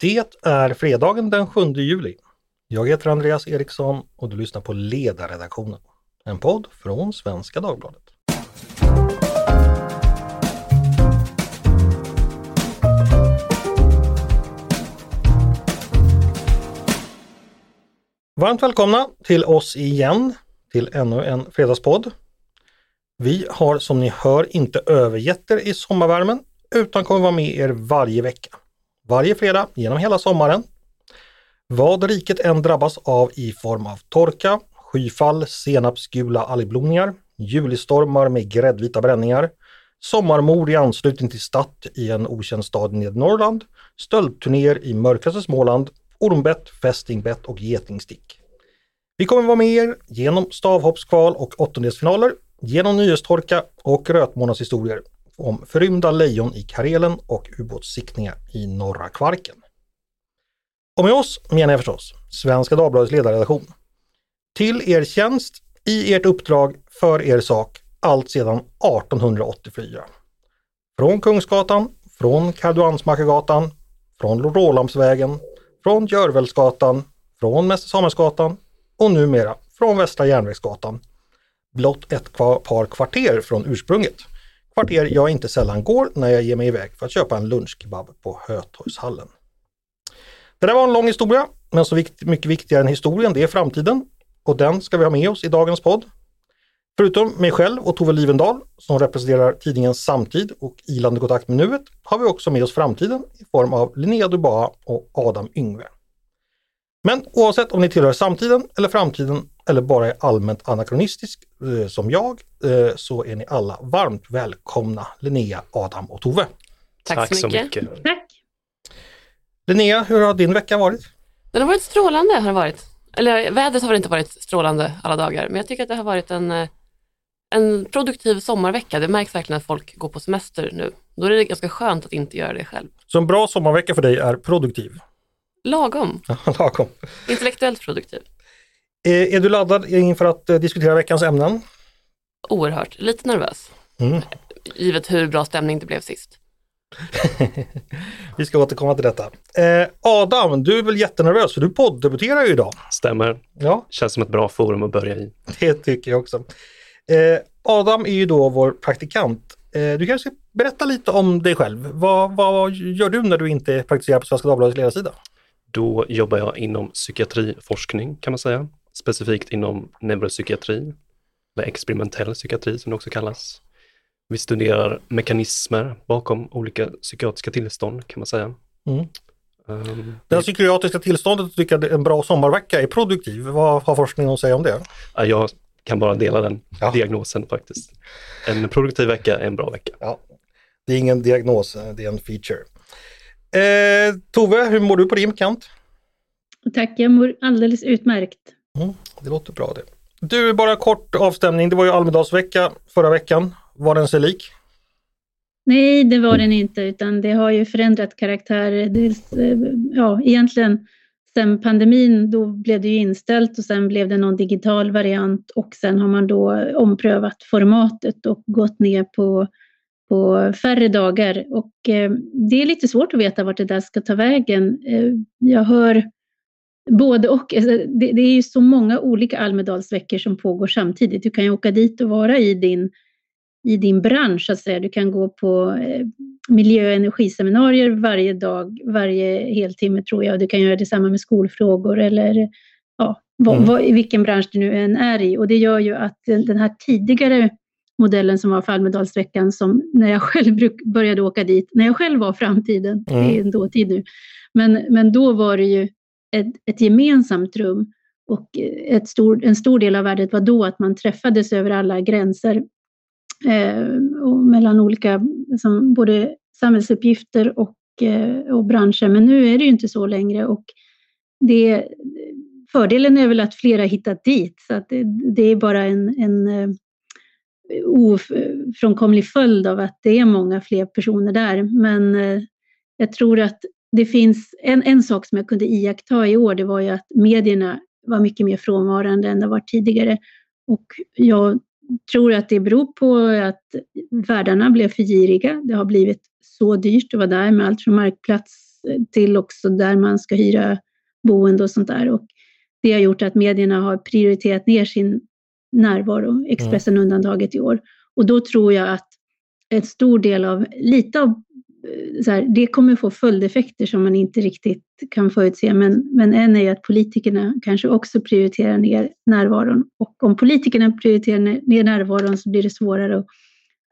Det är fredagen den 7 juli. Jag heter Andreas Eriksson och du lyssnar på Ledarredaktionen, en podd från Svenska Dagbladet. Varmt välkomna till oss igen, till ännu en fredagspodd. Vi har som ni hör inte övergett er i sommarvärmen utan kommer vara med er varje vecka. Varje fredag genom hela sommaren. Vad riket än drabbas av i form av torka, skyfall, senapsgula algblomningar, julistormar med gräddvita bränningar, sommarmord i anslutning till Statt i en okänd stad i Norrland, stöldturnéer i mörkaste Småland, ormbett, fästingbett och getingstick. Vi kommer vara med er genom stavhoppskval och åttondelsfinaler, genom nyhetstorka och rötmånadshistorier om förrymda lejon i Karelen och ubåtssiktningar i norra Kvarken. Och med oss menar jag förstås Svenska Dagbladets ledarredaktion. Till er tjänst, i ert uppdrag, för er sak, allt sedan 1884. Från Kungsgatan, från Karduansmakargatan, från Rålambsvägen, från Görvelsgatan, från Mäster Samuelsgatan och numera från Västra Järnvägsgatan. Blott ett par kvarter från ursprunget kvarter jag inte sällan går när jag ger mig iväg för att köpa en lunchkebab på Hötorgshallen. Det där var en lång historia, men så vikt, mycket viktigare än historien, det är framtiden. Och den ska vi ha med oss i dagens podd. Förutom mig själv och Tove Livendal som representerar tidningen Samtid och Ilande kontakt med nuet har vi också med oss framtiden i form av Linnea Dubois och Adam Yngve. Men oavsett om ni tillhör samtiden eller framtiden eller bara är allmänt anakronistisk eh, som jag eh, så är ni alla varmt välkomna Linnea, Adam och Tove. Tack, Tack så, mycket. mycket. Tack. Linnea, hur har din vecka varit? Den har varit strålande. Har varit. Eller vädret har inte varit strålande alla dagar, men jag tycker att det har varit en, eh, en produktiv sommarvecka. Det märks verkligen att folk går på semester nu. Då är det ganska skönt att inte göra det själv. Så en bra sommarvecka för dig är produktiv? Lagom. Lagom. Intellektuellt produktiv. Eh, är du laddad inför att eh, diskutera veckans ämnen? Oerhört, lite nervös. Mm. Givet hur bra stämning det blev sist. Vi ska återkomma till detta. Eh, Adam, du är väl jättenervös för du podddebuterar ju idag. Stämmer. Ja. Känns som ett bra forum att börja i. Det tycker jag också. Eh, Adam är ju då vår praktikant. Eh, du kanske ska berätta lite om dig själv. Vad, vad gör du när du inte praktiserar på Svenska Dagbladets ledarsida? Då jobbar jag inom psykiatriforskning kan man säga specifikt inom neuropsykiatri, eller experimentell psykiatri som det också kallas. Vi studerar mekanismer bakom olika psykiatriska tillstånd kan man säga. Mm. Um, det psykiatriska tillståndet tycker jag en bra sommarvecka är produktiv. Vad har forskningen att säga om det? Jag kan bara dela den ja. diagnosen faktiskt. En produktiv vecka är en bra vecka. Ja. Det är ingen diagnos, det är en feature. Eh, Tove, hur mår du på din kant? Tack, jag mår alldeles utmärkt. Mm, det låter bra det. Du, bara kort avstämning. Det var ju Almedalsvecka förra veckan. Var den sig lik? Nej, det var den inte, utan det har ju förändrat karaktär. Dels, eh, ja, egentligen sen pandemin, då blev det ju inställt och sen blev det någon digital variant och sen har man då omprövat formatet och gått ner på, på färre dagar. Och eh, det är lite svårt att veta vart det där ska ta vägen. Eh, jag hör Både och. Alltså, det, det, är ju så många olika Almedalsveckor som pågår samtidigt. Du kan ju åka dit och vara i din, i din bransch, så att säga. Du kan gå på eh, miljö och energiseminarier varje dag, varje heltimme tror jag. Du kan göra detsamma med skolfrågor eller ja, vad, mm. vad, i vilken bransch du nu än är i. Och det gör ju att den här tidigare modellen som var för Almedalsveckan, som när jag själv började åka dit, när jag själv var framtiden, mm. det är en dåtid nu, men, men då var det ju ett, ett gemensamt rum. Och eh, ett stor, en stor del av värdet var då att man träffades över alla gränser eh, och mellan olika, liksom, både samhällsuppgifter och, eh, och branscher. Men nu är det ju inte så längre och det, fördelen är väl att flera hittat dit, så att det, det är bara en, en eh, ofrånkomlig följd av att det är många fler personer där. Men eh, jag tror att det finns en, en sak som jag kunde iaktta i år, det var ju att medierna var mycket mer frånvarande än det var tidigare. Och jag tror att det beror på att värdarna blev för giriga. Det har blivit så dyrt att vara där med allt från markplats, till också där man ska hyra boende och sånt där. Och det har gjort att medierna har prioriterat ner sin närvaro, Expressen mm. undantaget i år. Och då tror jag att en stor del av, lite av så här, det kommer få följdeffekter som man inte riktigt kan förutse. Men, men en är ju att politikerna kanske också prioriterar ner närvaron. Och om politikerna prioriterar ner närvaron så blir det svårare att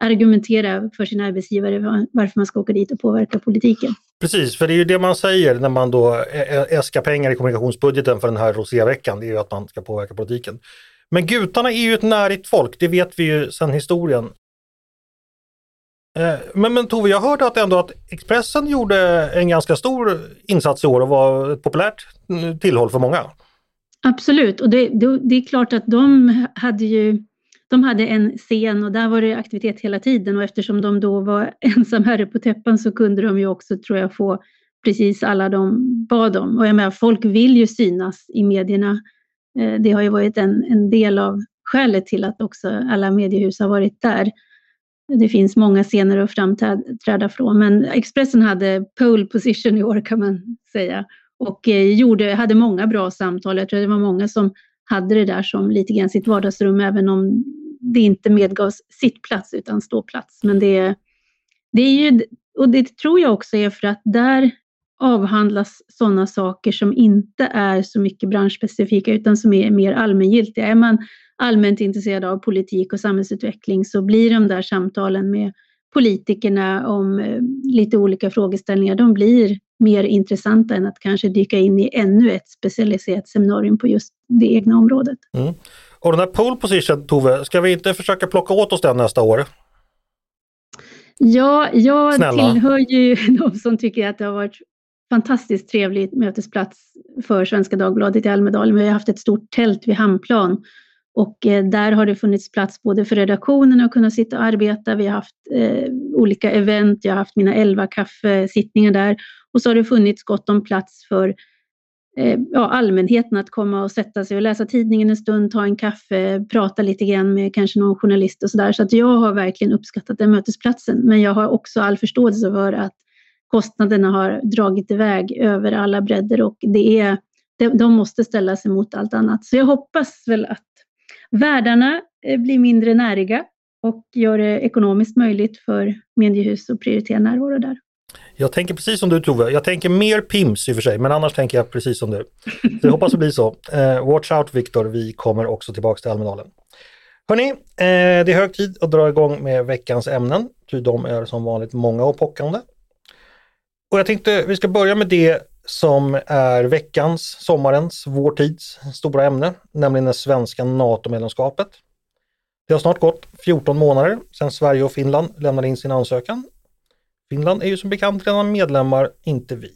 argumentera för sin arbetsgivare varför man ska åka dit och påverka politiken. Precis, för det är ju det man säger när man då äskar pengar i kommunikationsbudgeten för den här roséveckan, det är ju att man ska påverka politiken. Men gutarna är ju ett närigt folk, det vet vi ju sedan historien. Eh, men, men Tove, jag hörde att ändå att Expressen gjorde en ganska stor insats i år och var ett populärt mm, tillhåll för många. Absolut, och det, det, det är klart att de hade ju de hade en scen och där var det aktivitet hela tiden och eftersom de då var ensam herre på täppan så kunde de ju också, tror jag, få precis alla de bad om. Och jag menar, folk vill ju synas i medierna. Eh, det har ju varit en, en del av skälet till att också alla mediehus har varit där. Det finns många scener att framträda från, men Expressen hade pole position i år kan man säga och eh, gjorde, hade många bra samtal. Jag tror det var många som hade det där som lite grann sitt vardagsrum, även om det inte medgavs sittplats utan ståplats. Men det, det är ju, och det tror jag också är för att där avhandlas sådana saker som inte är så mycket branschspecifika utan som är mer allmängiltiga. Är man allmänt intresserad av politik och samhällsutveckling så blir de där samtalen med politikerna om eh, lite olika frågeställningar, de blir mer intressanta än att kanske dyka in i ännu ett specialiserat seminarium på just det egna området. Mm. Och den här pole position, Tove, ska vi inte försöka plocka åt oss den nästa år? Ja, jag Snälla. tillhör ju de som tycker att det har varit fantastiskt trevlig mötesplats för Svenska Dagbladet i Almedalen. Vi har haft ett stort tält vid Hamnplan och eh, där har det funnits plats både för redaktionen att kunna sitta och arbeta. Vi har haft eh, olika event, jag har haft mina elva kaffesittningar där och så har det funnits gott om plats för eh, ja, allmänheten att komma och sätta sig och läsa tidningen en stund, ta en kaffe, prata lite grann med kanske någon journalist och sådär. Så att jag har verkligen uppskattat den mötesplatsen. Men jag har också all förståelse för att kostnaderna har dragit iväg över alla bredder och det är, de måste ställas emot allt annat. Så jag hoppas väl att värdarna eh, blir mindre näriga och gör det ekonomiskt möjligt för mediehus att prioritera närvaro där. Jag tänker precis som du Tove. Jag tänker mer Pims i och för sig, men annars tänker jag precis som du. Så jag hoppas det blir så. Uh, watch out Viktor, vi kommer också tillbaka till Almedalen. Hörni, uh, det är hög tid att dra igång med veckans ämnen, ty de är som vanligt många och pockande. Och jag tänkte vi ska börja med det som är veckans, sommarens, vår tids stora ämne, nämligen det svenska NATO-medlemskapet. Det har snart gått 14 månader sedan Sverige och Finland lämnade in sin ansökan Finland är ju som bekant redan medlemmar, inte vi.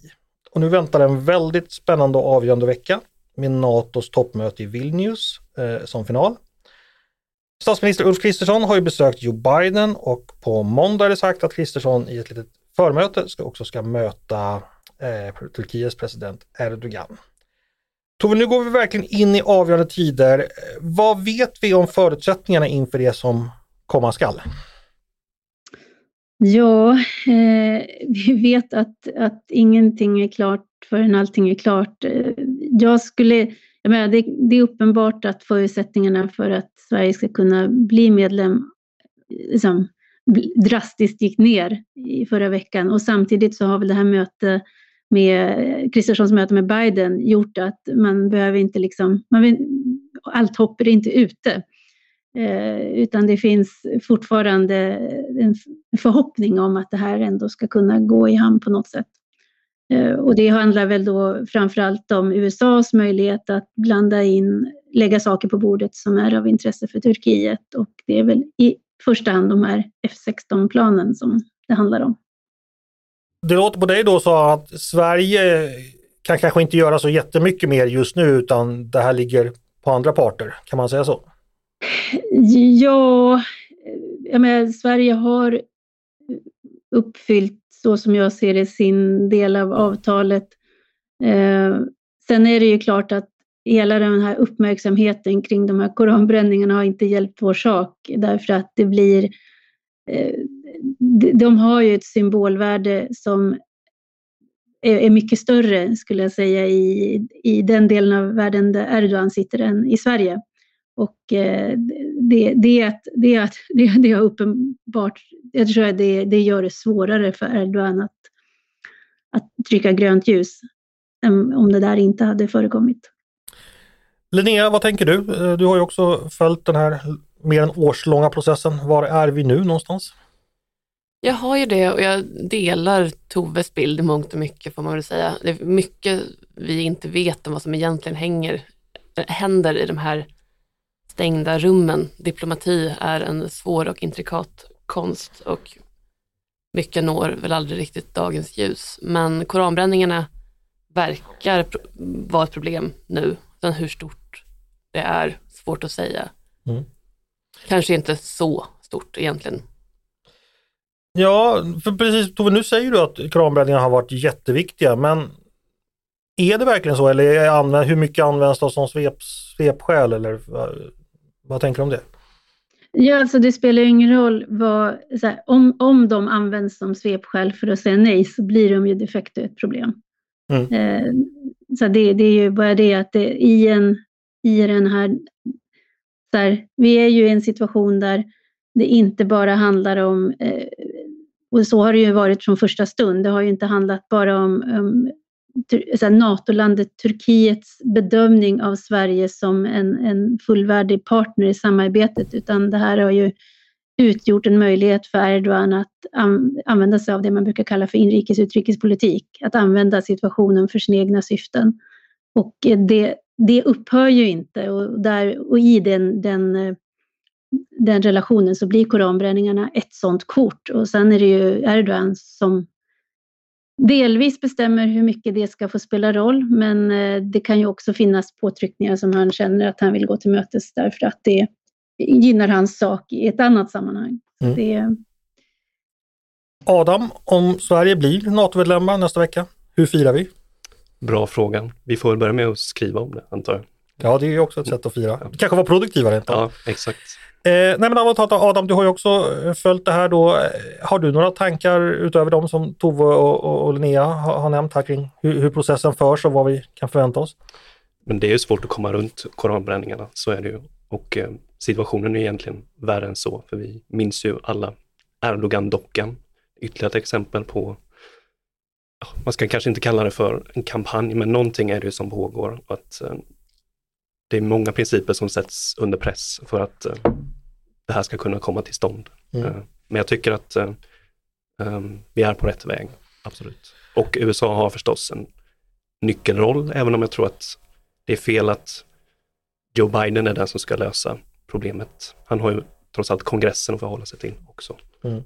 Och nu väntar en väldigt spännande och avgörande vecka med NATOs toppmöte i Vilnius eh, som final. Statsminister Ulf Kristersson har ju besökt Joe Biden och på måndag är det sagt att Kristersson i ett litet förmöte ska också ska möta eh, Turkiets president Erdogan. Tove, nu går vi verkligen in i avgörande tider. Vad vet vi om förutsättningarna inför det som komma skall? Ja, eh, vi vet att, att ingenting är klart förrän allting är klart. Eh, jag skulle, jag menar, det, det, är uppenbart att förutsättningarna för att Sverige ska kunna bli medlem eh, liksom, drastiskt gick ner i förra veckan och samtidigt så har väl det här mötet med Kristerssons möte med Biden gjort att man behöver inte liksom, man vill, allt hopp är inte ute. Eh, utan det finns fortfarande en förhoppning om att det här ändå ska kunna gå i hamn på något sätt. Eh, och det handlar väl då framförallt om USAs möjlighet att blanda in, lägga saker på bordet som är av intresse för Turkiet och det är väl i första hand de här F16-planen som det handlar om. Det låter på dig då så att Sverige kan kanske inte göra så jättemycket mer just nu utan det här ligger på andra parter, kan man säga så? Ja, jag menar, Sverige har uppfyllt, så som jag ser det, sin del av avtalet. Eh, sen är det ju klart att hela den här uppmärksamheten kring de här koranbränningarna har inte hjälpt vår sak därför att det blir eh, de har ju ett symbolvärde som är, mycket större, skulle jag säga, i, i den delen av världen där Erdogan sitter än i Sverige. Och eh, det, det, det, det, det är uppenbart, jag tror att det, det gör det svårare för Erdogan att, att trycka grönt ljus än om det där inte hade förekommit. Linnea, vad tänker du? Eh, du har ju också följt den här mer än årslånga processen. Var är vi nu någonstans? Jag har ju det och jag delar Toves bild i mångt och mycket får man väl säga. Det är mycket vi inte vet om vad som egentligen hänger, eh, händer i de här stängda rummen. Diplomati är en svår och intrikat konst och mycket når väl aldrig riktigt dagens ljus. Men koranbränningarna verkar vara ett problem nu. Sen hur stort det är, svårt att säga. Mm. Kanske inte så stort egentligen. Ja, för precis Tove, nu säger du att koranbränningarna har varit jätteviktiga, men är det verkligen så eller hur mycket används det som svep, svepskäl eller vad tänker du om det? Ja, alltså det spelar ju ingen roll vad, här, om, om de används som svepskäl för att säga nej så blir de ju de facto ett problem. Mm. Eh, så det, det, är ju bara det att det, i, en, i den här, så här, vi är ju i en situation där det inte bara handlar om, eh, och så har det ju varit från första stund, det har ju inte handlat bara om, om NATO-landet Turkiets bedömning av Sverige som en, en fullvärdig partner i samarbetet, utan det här har ju utgjort en möjlighet för Erdogan att använda sig av det man brukar kalla för inrikes utrikespolitik, att använda situationen för sina egna syften. Och eh, det, det upphör ju inte. Och, där, och i den, den, eh, den relationen så blir koranbränningarna ett sådant kort. Och sen är det ju Erdogan som delvis bestämmer hur mycket det ska få spela roll, men eh, det kan ju också finnas påtryckningar som han känner att han vill gå till mötes därför att det gynnar hans sak i ett annat sammanhang. Mm. Det... Adam, om Sverige blir NATO-medlemmar nästa vecka, hur firar vi? Bra fråga. Vi får börja med att skriva om det, antar jag. Ja, det är också ett sätt att fira. Det kanske var produktiva rent Ja, exakt. Eh, nej men Adam, du har ju också eh, följt det här då. Har du några tankar utöver de som Tove och, och, och Linnea har, har, nämnt här kring hur, hur, processen förs och vad vi kan förvänta oss? Men det är ju svårt att komma runt koranbränningarna, så är det ju. Och eh, situationen är egentligen värre än så, för vi minns ju alla Erdogan-dockan. Ytterligare ett exempel på, man ska kanske inte kalla det för en kampanj, men någonting är det ju som pågår. Att, eh, det är många principer som sätts under press för att eh, det här ska kunna komma till stånd. Mm. Eh, men jag tycker att eh, vi är på rätt väg, absolut. Och USA har förstås en nyckelroll, även om jag tror att det är fel att Joe Biden är den som ska lösa problemet. Han har ju trots allt kongressen att förhålla sig till också. Mm.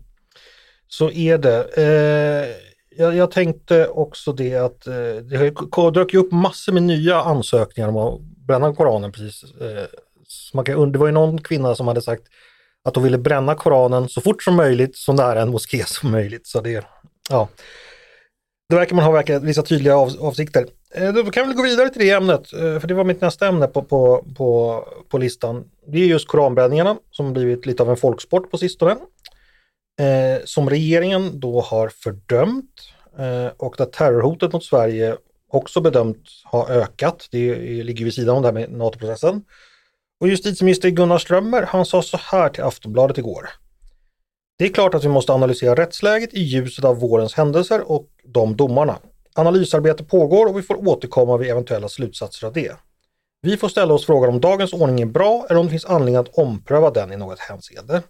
Så är det. Eh, jag, jag, tänkte också det att eh, det dök upp massor med nya ansökningar om att bränna Koranen precis. Eh, man kan, det var ju någon kvinna som hade sagt att hon ville bränna Koranen så fort som möjligt så nära en moské som möjligt. Så det, ja. det verkar man ha verkar, vissa tydliga av, avsikter. Eh, då kan vi gå vidare till det ämnet, eh, för det var mitt nästa ämne på, på, på, på listan. Det är just koranbränningarna som blivit lite av en folksport på sistone. Eh, som regeringen då har fördömt eh, och där terrorhotet mot Sverige också bedömt ha ökat. Det ligger vid sidan om det här med NATO-processen. Och justitieminister Gunnar Strömmer han sa så här till Aftonbladet igår. Det är klart att vi måste analysera rättsläget i ljuset av vårens händelser och de domarna. Analysarbete pågår och vi får återkomma vid eventuella slutsatser av det. Vi får ställa oss frågan om dagens ordning är bra eller om det finns anledning att ompröva den i något hänseende.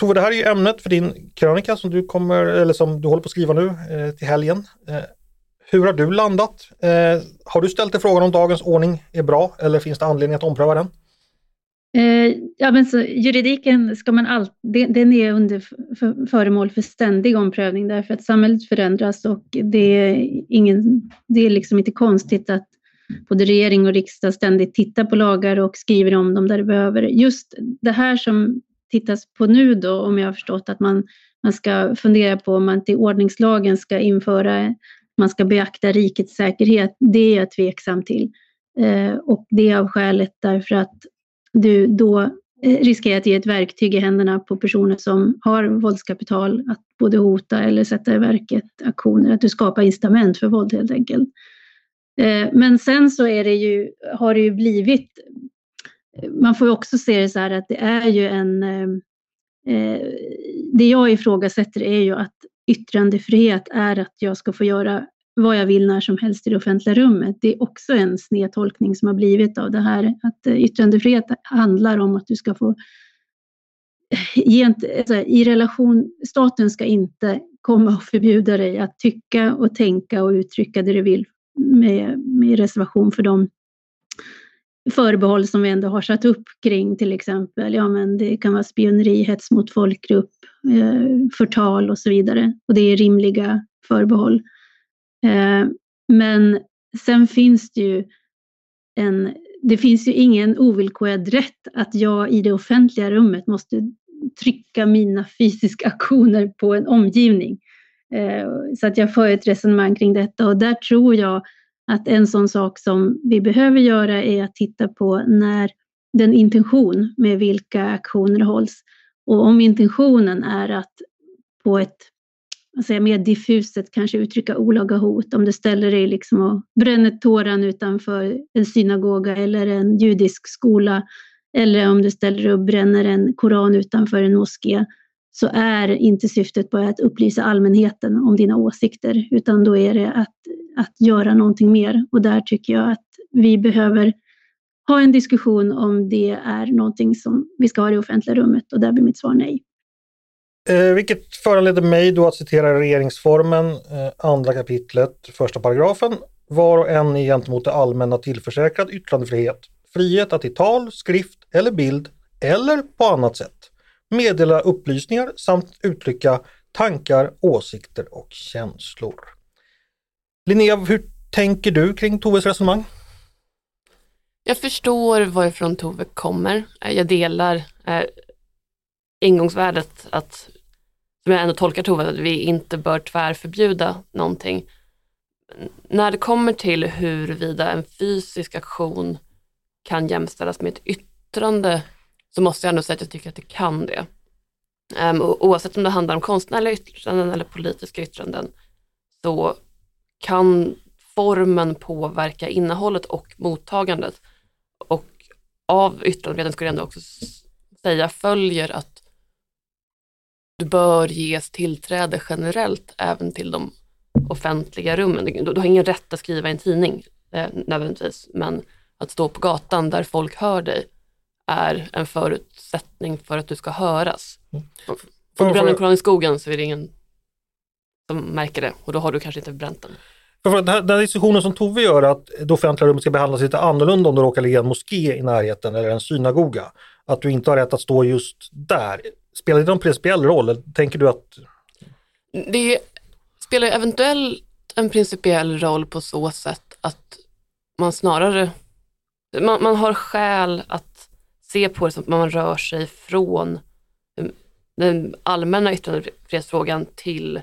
Tove, det här är ju ämnet för din krönika som du kommer, eller som du håller på att skriva nu eh, till helgen. Eh, hur har du landat? Eh, har du ställt dig frågan om dagens ordning är bra eller finns det anledning att ompröva den? Eh, ja, men så, juridiken ska man all, den är under för, föremål för ständig omprövning därför att samhället förändras och det är, ingen, det är liksom inte konstigt att både regering och riksdag ständigt tittar på lagar och skriver om dem där det behöver. Just det här som tittas på nu då, om jag har förstått att man, man ska fundera på om man till ordningslagen ska införa, man ska beakta rikets säkerhet, det är jag tveksam till. Eh, och det är av skälet därför att du då eh, riskerar att ge ett verktyg i händerna på personer som har våldskapital att både hota eller sätta i verket aktioner, att du skapar incitament för våld helt enkelt. Eh, men sen så är det ju, har det ju blivit, man får ju också se det så här att det är ju en, eh, det jag ifrågasätter är ju att yttrandefrihet är att jag ska få göra vad jag vill när som helst i det offentliga rummet. Det är också en snedtolkning som har blivit av det här. Att eh, yttrandefrihet handlar om att du ska få eh, alltså, i relation, staten ska inte komma och förbjuda dig att tycka och tänka och uttrycka det du vill med, med reservation för de förbehåll som vi ändå har satt upp kring till exempel, ja men det kan vara spioneri, hets mot folkgrupp, eh, förtal och så vidare. Och det är rimliga förbehåll. Eh, men sen finns det ju en, det finns ju ingen ovillkorad rätt att jag i det offentliga rummet måste trycka mina fysiska aktioner på en omgivning. Eh, så att jag för ett resonemang kring detta och där tror jag att en sån sak som vi behöver göra är att titta på när den intention med vilka aktioner hålls. Och om intentionen är att på ett säga, mer diffuset kanske uttrycka olaga hot. Om du ställer dig liksom och bränner tåran utanför en synagoga eller en judisk skola eller om du ställer dig och bränner en koran utanför en moské så är inte syftet bara att upplysa allmänheten om dina åsikter utan då är det att, att göra någonting mer. Och där tycker jag att vi behöver ha en diskussion om det är någonting som vi ska ha i det offentliga rummet och där blir mitt svar nej. Eh, vilket föranleder mig då att citera regeringsformen, eh, andra kapitlet, första paragrafen. Var och en är gentemot det allmänna tillförsäkrad yttrandefrihet. Frihet att i tal, skrift eller bild eller på annat sätt meddela upplysningar samt uttrycka tankar, åsikter och känslor. Linnea, hur tänker du kring Toves resonemang? Jag förstår varifrån Tove kommer. Eh, jag delar eh, ingångsvärdet att som jag ändå tolkar Tove, att vi inte bör tvärförbjuda någonting. När det kommer till huruvida en fysisk aktion kan jämställas med ett yttrande så måste jag ändå säga att jag tycker att det kan det. Um, oavsett om det handlar om konstnärliga yttranden eller politiska yttranden så kan formen påverka innehållet och mottagandet. Och av yttrandefriheten skulle jag ändå också säga följer att du bör ges tillträde generellt även till de offentliga rummen. Du, du har ingen rätt att skriva i en tidning eh, nödvändigtvis, men att stå på gatan där folk hör dig är en förutsättning för att du ska höras. Mm. Om du bränner en koran i skogen så är det ingen som märker det och då har du kanske inte bränt den. För den, här, den här diskussionen som Tove gör att det offentliga rummet ska behandlas lite annorlunda om det råkar ligga en moské i närheten eller en synagoga. Att du inte har rätt att stå just där. Spelar det någon principiell roll? Eller tänker du att... Det spelar eventuellt en principiell roll på så sätt att man snarare man, man har skäl att se på det som att man rör sig från den allmänna yttrandefrihetsfrågan till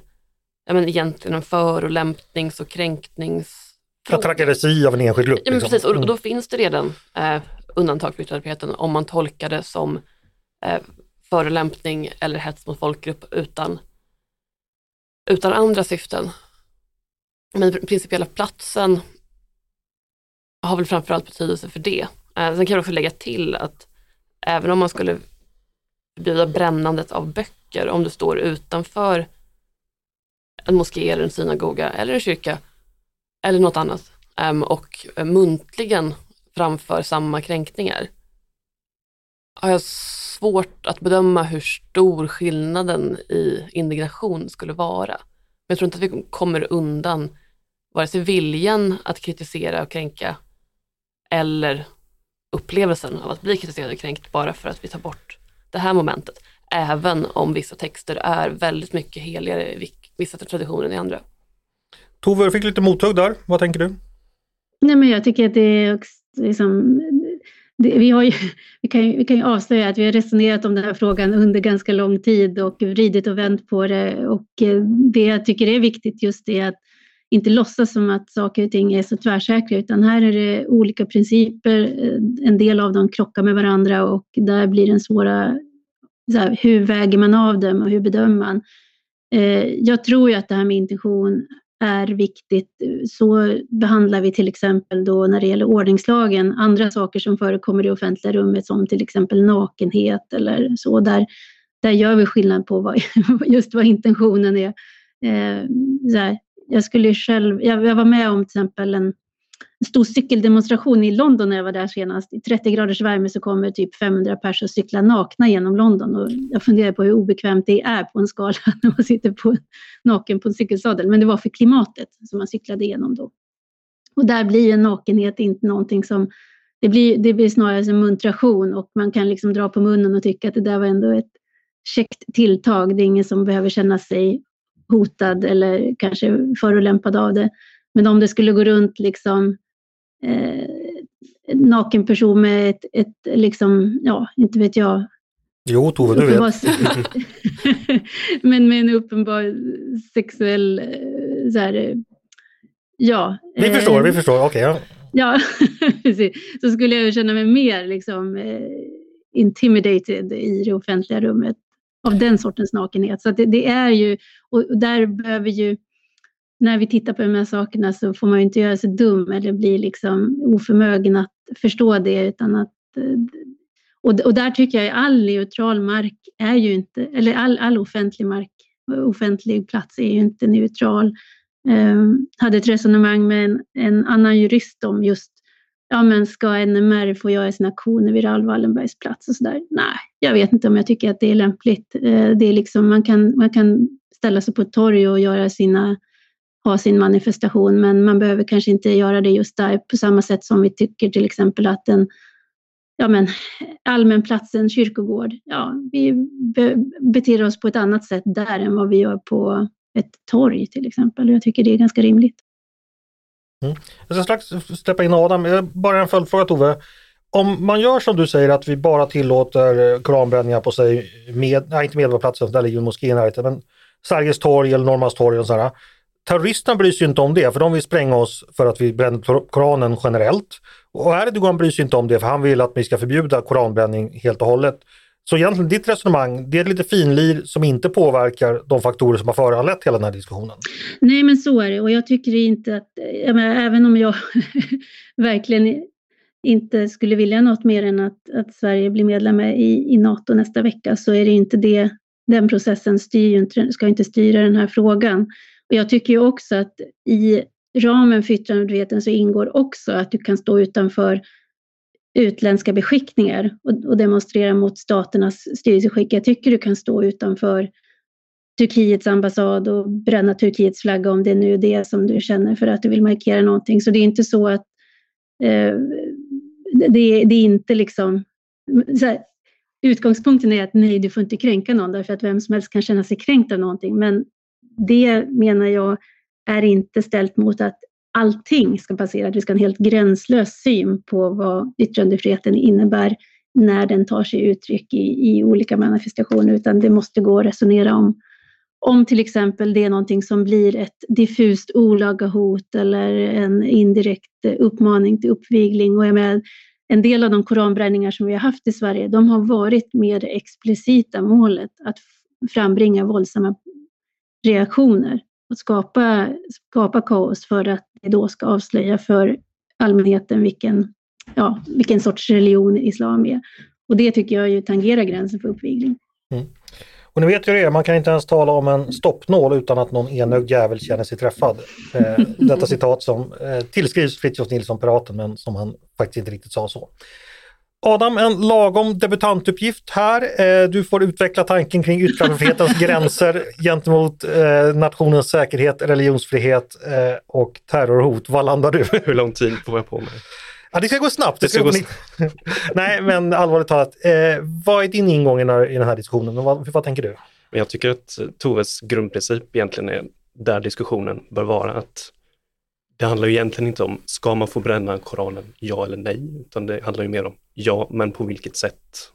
ja, men egentligen en förolämpnings och kränknings... Trakasseri av en enskild grupp. Ja, men liksom. precis, och då, då finns det redan eh, undantag för yttrandefriheten om man tolkar det som eh, förolämpning eller hets mot folkgrupp utan, utan andra syften. Men den principiella platsen har väl framförallt betydelse för det. Eh, sen kan jag också lägga till att även om man skulle förbjuda brännandet av böcker, om du står utanför en moské eller en synagoga eller en kyrka eller något annat ehm, och muntligen framför samma kränkningar har jag svårt att bedöma hur stor skillnaden i indignation skulle vara. Men jag tror inte att vi kommer undan vare sig viljan att kritisera och kränka eller upplevelsen av att bli kritiserad och kränkt bara för att vi tar bort det här momentet. Även om vissa texter är väldigt mycket heligare i vissa traditioner än i andra. Tove, du fick lite mothugg där. Vad tänker du? Nej, men jag tycker att det är liksom, det, vi, har ju, vi, kan ju, vi kan ju avslöja att vi har resonerat om den här frågan under ganska lång tid och vridit och vänt på det. Och eh, det jag tycker är viktigt just är att inte låtsas som att saker och ting är så tvärsäkra, utan här är det olika principer. Eh, en del av dem krockar med varandra och där blir den svåra, här, hur väger man av dem och hur bedömer man? Eh, jag tror ju att det här med intention är viktigt. Så behandlar vi till exempel då när det gäller ordningslagen andra saker som förekommer i offentliga rummet som till exempel nakenhet eller så. Där, där gör vi skillnad på vad, just vad intentionen är. Eh, jag, skulle själv, jag, jag var med om till exempel en stor cykeldemonstration i London när jag var där senast. I 30 graders värme så kommer typ 500 personer och cyklar nakna genom London. Och jag funderar på hur obekvämt det är på en skala när man sitter på, naken på en cykelsadel. Men det var för klimatet som man cyklade igenom då. Och där blir en nakenhet inte någonting som... Det blir, det blir snarare en muntration och man kan liksom dra på munnen och tycka att det där var ändå ett käckt tilltag. Det är ingen som behöver känna sig hotad eller kanske förolämpad av det. Men om det skulle gå runt liksom eh, naken person med ett, ett, liksom, ja, inte vet jag. Jo, Tove, du vet. men med en uppenbar sexuell, eh, så här, ja. Vi förstår, eh, vi förstår, okej. Okay, ja, precis. Så skulle jag känna mig mer liksom eh, intimidated i det offentliga rummet av den sortens nakenhet. Så det, det, är ju, och där behöver ju när vi tittar på de här sakerna så får man ju inte göra sig dum eller bli liksom oförmögen att förstå det utan att eh, och, och där tycker jag att all neutral mark är ju inte, eller all, all offentlig mark, offentlig plats är ju inte neutral. Um, hade ett resonemang med en, en, annan jurist om just, ja men ska NMR få göra sina aktioner vid Raoul Wallenbergs plats och sådär? Nej, jag vet inte om jag tycker att det är lämpligt. Uh, det är liksom, man kan, man kan ställa sig på ett torg och göra sina ha sin manifestation, men man behöver kanske inte göra det just där på samma sätt som vi tycker till exempel att en ja men, allmän plats, en kyrkogård, ja, vi be beter oss på ett annat sätt där än vad vi gör på ett torg till exempel. Jag tycker det är ganska rimligt. Mm. Jag ska strax släppa in Adam, bara en följdfråga Tove. Om man gör som du säger att vi bara tillåter koranbränningar på sig, med, nej inte Medborgarplatsen, där ligger moskén närheten, men Sergels torg eller Norrmalmstorg och sådär terroristerna bryr sig inte om det, för de vill spränga oss för att vi bränner Koranen generellt. Och Erdogan bryr sig inte om det, för han vill att vi ska förbjuda koranbränning helt och hållet. Så egentligen ditt resonemang, det är lite finlir som inte påverkar de faktorer som har föranlett hela den här diskussionen. Nej, men så är det och jag tycker inte att, jag menar, även om jag verkligen inte skulle vilja något mer än att, att Sverige blir medlem i, i NATO nästa vecka så är det inte det, den processen styr, ska inte styra den här frågan. Jag tycker ju också att i ramen för yttrandefriheten så ingår också att du kan stå utanför utländska beskickningar och, demonstrera mot staternas styrelseskick. Jag tycker du kan stå utanför Turkiets ambassad och bränna Turkiets flagga om det nu är det som du känner för att du vill markera någonting. Så det är inte så att eh, det, det, är inte liksom... Här, utgångspunkten är att nej, du får inte kränka någon därför att vem som helst kan känna sig kränkt av någonting. Men det menar jag är inte ställt mot att allting ska passera, att vi ska ha en helt gränslös syn på vad yttrandefriheten innebär när den tar sig uttryck i, i olika manifestationer, utan det måste gå att resonera om om till exempel det är någonting som blir ett diffust olaga hot eller en indirekt uppmaning till uppvigling. Och jag menar, en del av de koranbränningar som vi har haft i Sverige, de har varit med det explicita målet att frambringa våldsamma reaktioner och skapa, skapa kaos för att det då ska avslöja för allmänheten vilken, ja, vilken sorts religion islam är. Och det tycker jag ju tangerar gränsen för uppvigling. Mm. Och ni vet ju det, man kan inte ens tala om en stoppnål utan att någon enögd jävel känner sig träffad. Eh, detta citat som eh, tillskrivs Fritiof Nilsson, piraten, men som han faktiskt inte riktigt sa så. Adam, en lagom debutantuppgift här. Eh, du får utveckla tanken kring yttrandefrihetens gränser gentemot eh, nationens säkerhet, religionsfrihet eh, och terrorhot. Vad landar du? Hur lång tid får jag på mig? Ja, det ska gå snabbt. Det ska gå snabbt. Nej, men allvarligt talat, vad är din ingång i den här diskussionen? Vad, vad tänker du? Jag tycker att Toves grundprincip egentligen är där diskussionen bör vara att det handlar ju egentligen inte om, ska man få bränna Koranen, ja eller nej, utan det handlar ju mer om, ja, men på vilket sätt,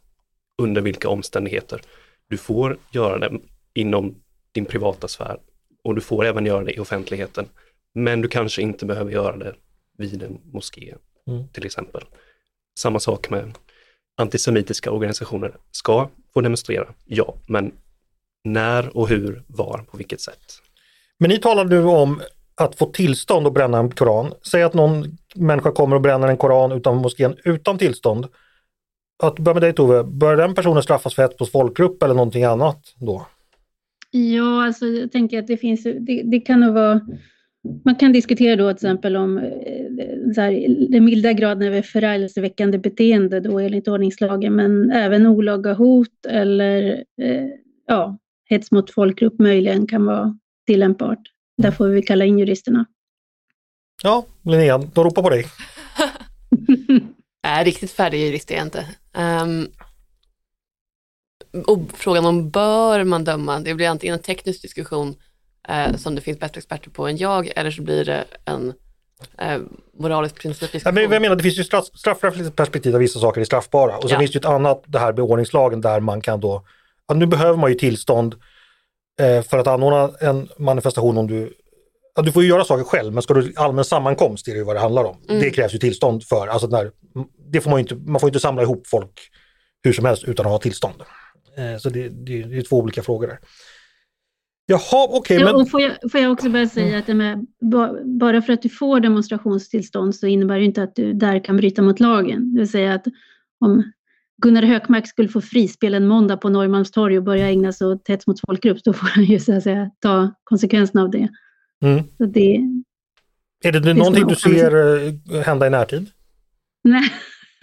under vilka omständigheter. Du får göra det inom din privata sfär och du får även göra det i offentligheten, Men du kanske inte behöver göra det vid en moské Mm. till exempel. Samma sak med antisemitiska organisationer. Ska få demonstrera, ja, men när och hur, var, på vilket sätt? Men ni talar nu om att få tillstånd att bränna en koran. Säg att någon människa kommer och bränner en koran utanför moskén utan tillstånd. Att börja med dig Tove, bör den personen straffas för hets mot folkgrupp eller någonting annat då? Ja, alltså jag tänker att det finns, det, det kan nog vara, man kan diskutera då till exempel om eh, så här, den milda graden av förargelseväckande beteende då enligt ordningslagen, men även olaga hot eller eh, ja, hets mot folkgrupp möjligen kan vara tillämpbart. Där får vi kalla in juristerna. Ja, Linnea, de ropar på dig. Nej, riktigt färdig jurist är jag inte. Ehm, och frågan om bör man döma, det blir antingen en teknisk diskussion eh, som det finns bättre experter på än jag, eller så blir det en eh, moralisk Ja, principdiskussion. men jag menar, det finns ju straff, straffrättsligt perspektiv där vissa saker är straffbara. Och sen Ja. finns det ju ett annat, det här med ordningslagen, där man kan då... Ja, nu behöver man ju tillstånd för att anordna en manifestation om du... Ja, du får ju göra saker själv, men ska du allmän sammankomst, det är ju vad det handlar om. Mm. Det krävs ju tillstånd för. Alltså när, det får man, ju inte, man får ju inte samla ihop folk hur som helst utan att ha tillstånd. Eh, så det, det, det är två olika frågor där. Jaha, okej, Ja, men... och får, jag, får jag också bara säga att det med, ba- bara för att du får demonstrationstillstånd så innebär det inte att du där kan bryta mot lagen. Det vill säga att om Gunnar Hökmark skulle få frispel en måndag på Norrmalmstorg och börja ägna sig åt hets mot folkgrupp, då får han ju så att säga ta konsekvenserna av det. Mm. Så det Är det, ska någonting du ser eh, hända i närtid? Nej,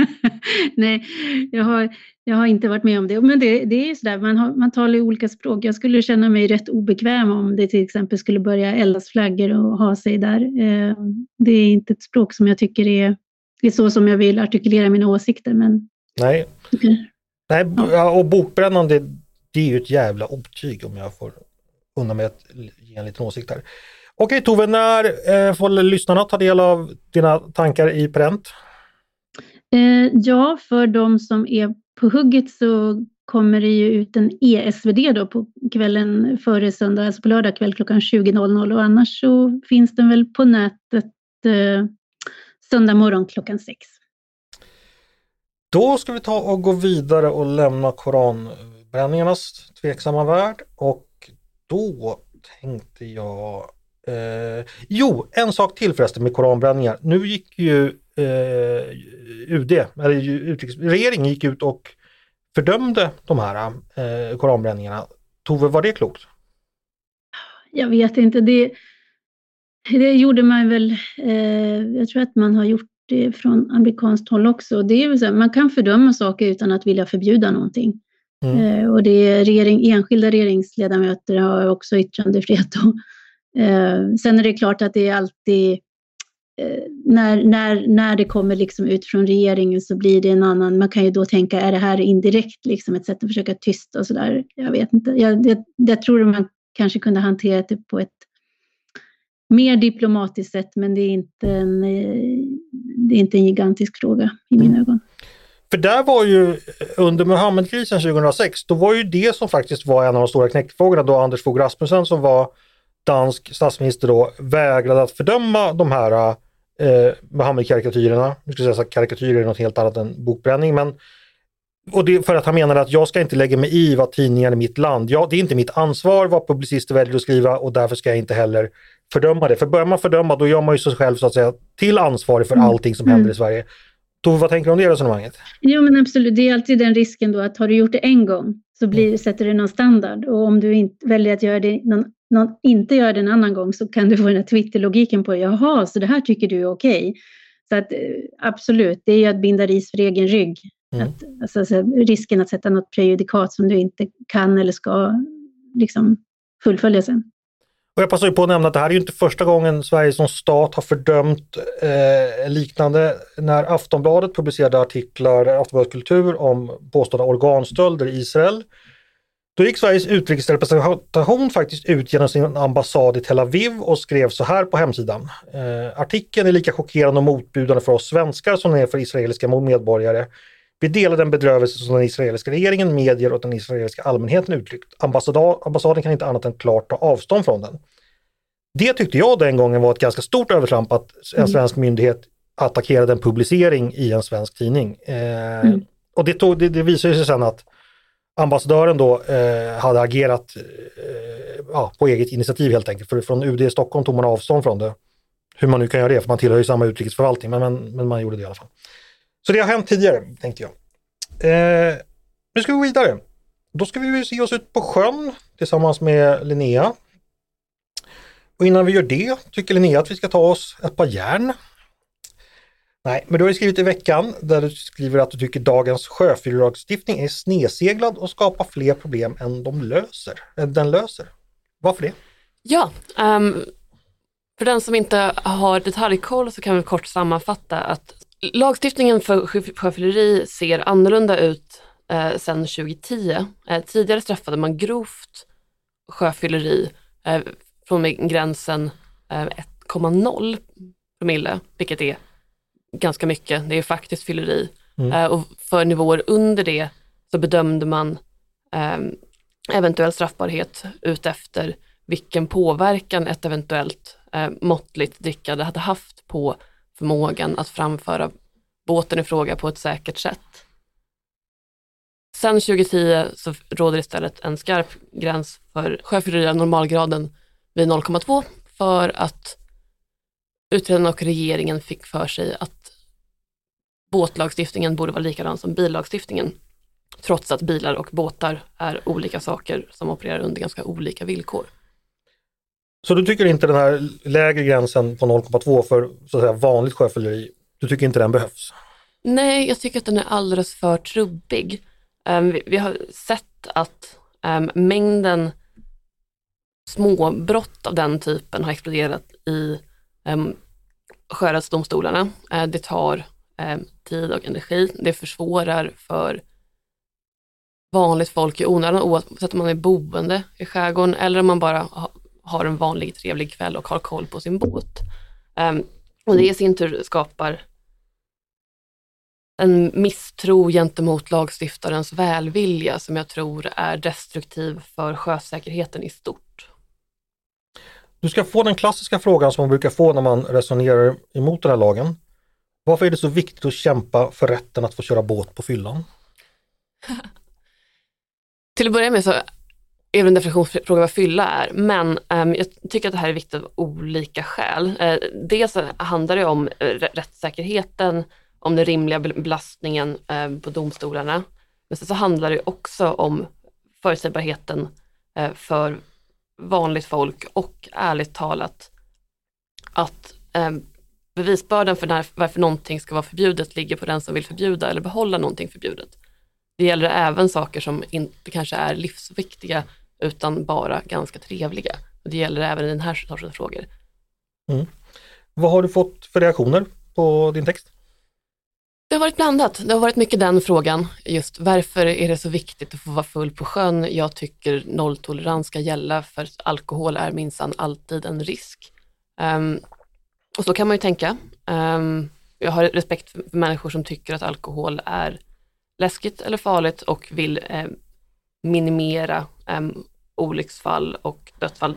Nej jag, har, jag har inte varit med om det. Men det, det är ju sådär, man, har, man talar ju olika språk. Jag skulle känna mig rätt obekväm om det till exempel skulle börja eldas flaggor och ha sig där. Eh, Det är inte ett språk som jag tycker är, är så som jag vill artikulera mina åsikter. Men Nej. Nej, och bokbrännande, det är ju ett jävla otyg om jag får unna mig att ge en liten åsikt här. Okej Tove, när eh, får lyssnarna ta del av dina tankar i pränt? Eh, ja, för de som är på hugget så kommer det ju ut en ESVD då på kvällen före söndag, alltså på lördag kväll klockan 20.00 och annars så finns den väl på nätet eh, söndag morgon klockan sex. Då ska vi ta och gå vidare och lämna koranbränningarnas tveksamma värld och då tänkte jag eh, Jo, en sak till förresten med koranbränningar. Nu gick ju eh, UD, eller utrikes, regeringen gick ut och fördömde de här eh, koranbränningarna. Tove, var det klokt? Jag vet inte, det, det gjorde man väl, eh, jag tror att man har gjort det från amerikanskt håll också. Det är här, man kan fördöma saker utan att vilja förbjuda någonting. Mm. Eh, och det är regering, enskilda regeringsledamöter har också yttrandefrihet. Och, eh, sen är det klart att det är alltid eh, när, när, när det kommer liksom ut från regeringen så blir det en annan, man kan ju då tänka, är det här indirekt liksom ett sätt att försöka tysta och sådär? Jag vet inte. Jag, jag, jag tror att man kanske kunde hantera det på ett mer diplomatiskt sätt, men det är inte en, eh, det är inte en gigantisk fråga i mina Mm. ögon. För där var ju under Muhammedkrisen 2006, då var ju det som faktiskt var en av de stora knäckfrågorna då Anders Fogh Rasmussen som var dansk statsminister då vägrade att fördöma de här eh, Muhammed-karikatyrerna. Nu ska jag säga att karikatyrer är något helt annat än bokbränning men och det för att han menade att jag ska inte lägga mig i vad tidningar i mitt land, ja det är inte mitt ansvar vad publicister väljer att skriva och därför ska jag inte heller fördöma det. För börjar man fördöma då gör man ju sig själv så att säga till ansvarig för Mm. allting som Mm. händer i Sverige. Tove, vad tänker du om det resonemanget? Jo, men absolut. Det är alltid den risken då att har du gjort det en gång så blir, sätter du någon standard. Och om du inte, väljer att göra det, någon, någon, inte göra det en annan gång så kan du få den här Twitter-logiken på jaha, så det här tycker du är okej. Så att eh, absolut, det är ju att binda ris för egen rygg. Mm. Att, alltså, alltså, risken att sätta något prejudikat som du inte kan eller ska liksom, fullfölja sen. Och jag passar ju på att nämna att det här är ju inte första gången Sverige som stat har fördömt eh, liknande. När Aftonbladet publicerade artiklar, eh, Aftonbladet Kultur, om påstådda organstölder i Israel. Då gick Sveriges utrikesrepresentation faktiskt ut genom sin ambassad i Tel Aviv och skrev så här på hemsidan. Eh, artikeln är lika chockerande och motbjudande för oss svenskar som den är för israeliska medborgare. Vi delar den bedrövelse som den israeliska regeringen, medier och den israeliska allmänheten uttryckt. Ambassaden kan inte annat än klart ta avstånd från den. Det tyckte jag den gången var ett ganska stort övertramp att en Mm. svensk myndighet attackerade en publicering i en svensk tidning. Eh, Mm. Och det, tog, det, det visade sig sen att ambassadören då eh, hade agerat eh, ja, på eget initiativ helt enkelt. För från UD i Stockholm tog man avstånd från det. Hur man nu kan göra det, för man tillhör ju samma utrikesförvaltning, men, men, men man gjorde det i alla fall. Så det har hänt tidigare, tänkte jag. Eh, nu ska vi gå vidare. Då ska vi se oss ut på sjön tillsammans med Linnea. Och innan vi gör det tycker Linnea att vi ska ta oss ett par järn. Nej, men du har ju skrivit i veckan där du skriver att du tycker dagens sjöfyllelagstiftning är sneseglad och skapar fler problem än de löser, den löser. Varför det? Ja, um, för den som inte har detaljkoll så kan vi kort sammanfatta att lagstiftningen för sjö- sjöfylleri ser annorlunda ut eh, sedan 2010. Eh, tidigare straffade man grovt sjöfylleri eh, från gränsen eh, 1,0 promille, vilket är ganska mycket. Det är faktiskt fylleri. Mm. Eh, och för nivåer under det så bedömde man ehm, eventuell straffbarhet utefter vilken påverkan ett eventuellt eh, måttligt drickande hade haft på förmågan att framföra båten i fråga på ett säkert sätt. Sen 2010 så råder istället en skarp gräns för sjöfylleri av normalgraden vid 0,2 för att utredarna och regeringen fick för sig att båtlagstiftningen borde vara likadan som billagstiftningen trots att bilar och båtar är olika saker som opererar under ganska olika villkor. Så du tycker inte den här lägre gränsen på 0,2 för så att säga, vanligt sjöfylleri, du tycker inte den behövs? Nej, jag tycker att den är alldeles för trubbig. Um, vi, vi har sett att um, mängden småbrott av den typen har exploderat i um, sjörättsdomstolarna. Uh, det tar um, tid och energi. Det försvårar för vanligt folk i onödan oavsett om man är boende i skärgården eller om man bara har en vanlig trevlig kväll och har koll på sin båt. Em, och det i sin tur skapar en misstro gentemot lagstiftarens välvilja som jag tror är destruktiv för sjösäkerheten i stort. Du ska få den klassiska frågan som man brukar få när man resonerar emot den här lagen. Varför är det så viktigt att kämpa för rätten att få köra båt på fyllan? Till att börja med så är en definitionsfråga vad fylla är, men um, jag tycker att det här är viktigt av olika skäl. Uh, dels handlar det om eh, rättssäkerheten, om den rimliga belastningen uh, på domstolarna. Men sen så handlar det också om förutsägbarheten uh, för vanligt folk och ärligt talat att eh, bevisbördan för när, varför någonting ska vara förbjudet ligger på den som vill förbjuda eller behålla någonting förbjudet. Det gäller även saker som inte kanske är livsviktiga utan bara ganska trevliga. Och det gäller även i den här sortens frågor. Vad har du fått för reaktioner på din text? Det har varit blandat. Det har varit mycket den frågan. Just varför är det så viktigt att få vara full på sjön? Jag tycker nolltolerans ska gälla för alkohol är minsann alltid en risk. Ehm, och så kan man ju tänka. Ehm, jag har respekt för människor som tycker att alkohol är läskigt eller farligt och vill eh, minimera eh, olycksfall och dödsfall.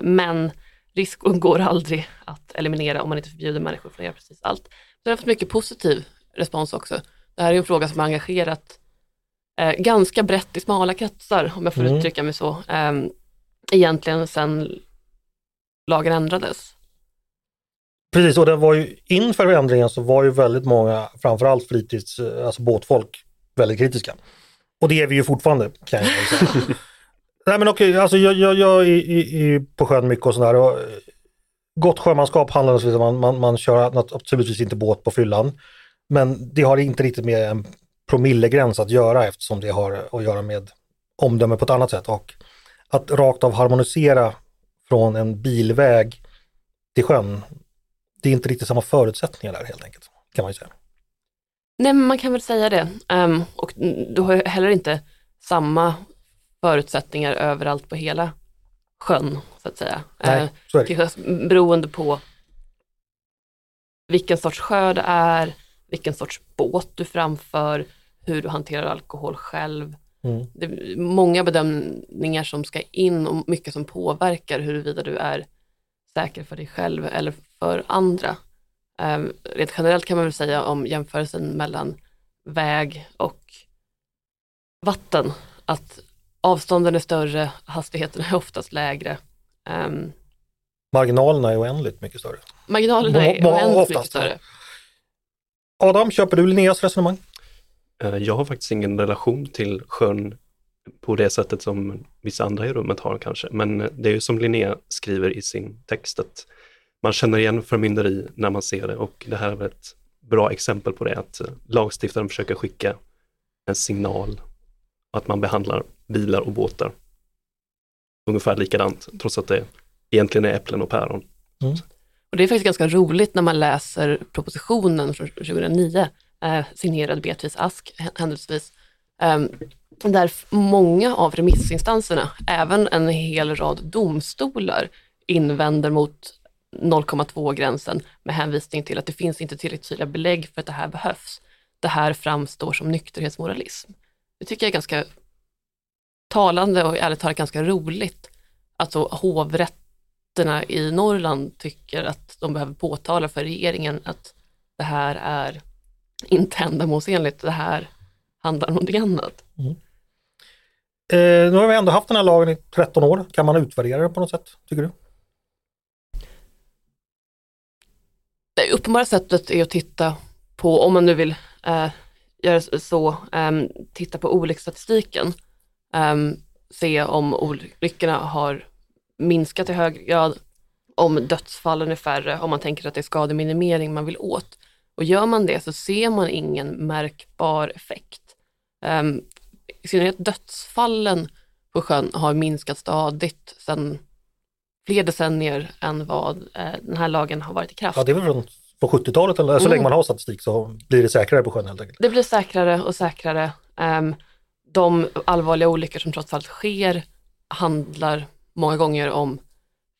Men risk går aldrig att eliminera om man inte förbjuder människor från att göra precis allt. Så jag har fått mycket positiv respons också. Det här är en fråga som har engagerat eh, ganska brett i smala kretsar, om jag får Mm. uttrycka mig så, eh, egentligen sedan lagen ändrades. Precis, och det var ju inför ändringen så var ju väldigt många, framförallt fritids, eh, alltså båtfolk, väldigt kritiska. Och det är vi ju fortfarande kan jag säga. Nej men okej, alltså jag, jag, jag är i, i, på sjön mycket och sådär. Och, eh, gott sjömanskap handlar naturligtvis om att man, man, man kör naturligtvis inte båt på fyllan. Men det har inte riktigt med en promillegräns att göra eftersom det har att göra med omdöme på ett annat sätt. Och att rakt av harmonisera från en bilväg till sjön, det är inte riktigt samma förutsättningar där helt enkelt, kan man ju säga. Nej, men man kan väl säga det. Um, och du har ju heller inte samma förutsättningar överallt på hela sjön, så att säga. Nej, Eh, så till beroende på vilken sorts sjö det är, vilken sorts båt du framför, hur du hanterar alkohol själv. Mm. Det är många bedömningar som ska in och mycket som påverkar huruvida du är säker för dig själv eller för andra. Um, rent generellt kan man väl säga om jämförelsen mellan väg och vatten, att avstånden är större, hastigheten är oftast lägre. Um, Marginalerna är oändligt mycket större. Marginalerna är oändligt oftast, mycket större. Adam, köper du Linneas resonemang? Eh, Jag har faktiskt ingen relation till sjön på det sättet som vissa andra i rummet har kanske. Men eh, det är ju som Linnea skriver i sin text att man känner igen förmynderi när man ser det och det här är ett bra exempel på det att eh, lagstiftaren försöker skicka en signal att man behandlar bilar och båtar ungefär likadant trots att det egentligen är äpplen och päron. Och det är faktiskt ganska roligt när man läser propositionen från 2009, eh, signerad Beatrice Ask hä- händelsevis, eh, där många av remissinstanserna, även en hel rad domstolar, invänder mot 0,2-gränsen med hänvisning till att det finns inte tillräckligt tydliga belägg för att det här behövs. Det här framstår som nykterhetsmoralism. Det tycker jag är ganska talande och ärligt talat ganska roligt. Alltså hovrätterna i Norrland tycker att de behöver påtala för regeringen att det här är inte ändamålsenligt, det här handlar om någonting annat. Eh, nu har vi ändå haft den här lagen i 13 år. Kan man utvärdera den på något sätt, tycker du? Det uppenbara sättet är att titta på, om man nu vill eh, göra så, ehm, titta på olycksstatistiken. Ehm, se om olyckorna har minskat i hög grad, om dödsfallen är färre, om man tänker att det är skademinimering man vill åt. Och gör man det så ser man ingen märkbar effekt. Um, I synnerhet dödsfallen på sjön har minskat stadigt sedan fler decennier än vad eh, den här lagen har varit i kraft. Ja, det är väl från på 70-talet, eller så Mm. länge man har statistik så blir det säkrare på sjön helt enkelt. Det blir säkrare och säkrare. Ehm, de allvarliga olyckor som trots allt sker handlar många gånger om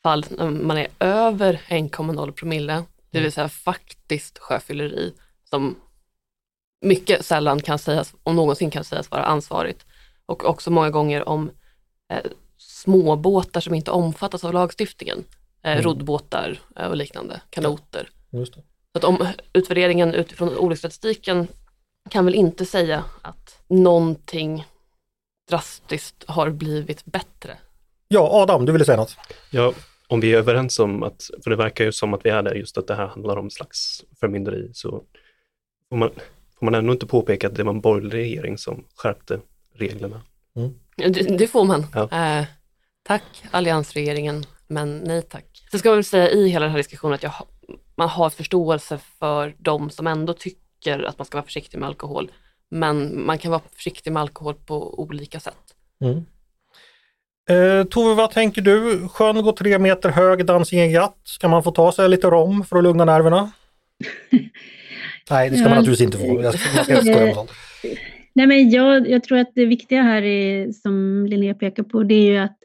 fall när man är över 1,0 promille, det vill säga faktiskt sjöfylleri som mycket sällan kan sägas, om någonsin kan sägas vara ansvarigt. Och också många gånger om eh, småbåtar som inte omfattas av lagstiftningen, eh, Mm. roddbåtar eh, och liknande, kanoter. Det. Så att om utvärderingen utifrån olycksstatistiken kan väl inte säga att någonting drastiskt har blivit bättre. Ja, Adam, du ville säga något? Ja, om vi är överens om att, för det verkar ju som att vi är där, just att det här handlar om slags förmynderi, så får man, får man ändå inte påpeka att det var en borgerlig regering som skärpte reglerna. Det, det får man. Ja. Eh, tack alliansregeringen, men nej tack. Så ska man väl säga i hela den här diskussionen att jag, man har förståelse för de som ändå tycker att man ska vara försiktig med alkohol. Men man kan vara försiktig med alkohol på olika sätt. Mm. Eh, Tove, vad tänker du? Sjön går tre meter hög, dansingen gatt. Ska man få ta sig lite rom för att lugna nerverna? Nej, det ska man naturligtvis inte få. Jag ska, man ska med sånt. Nej, men jag, jag tror att det viktiga här är, som Linnea pekar på, det är ju att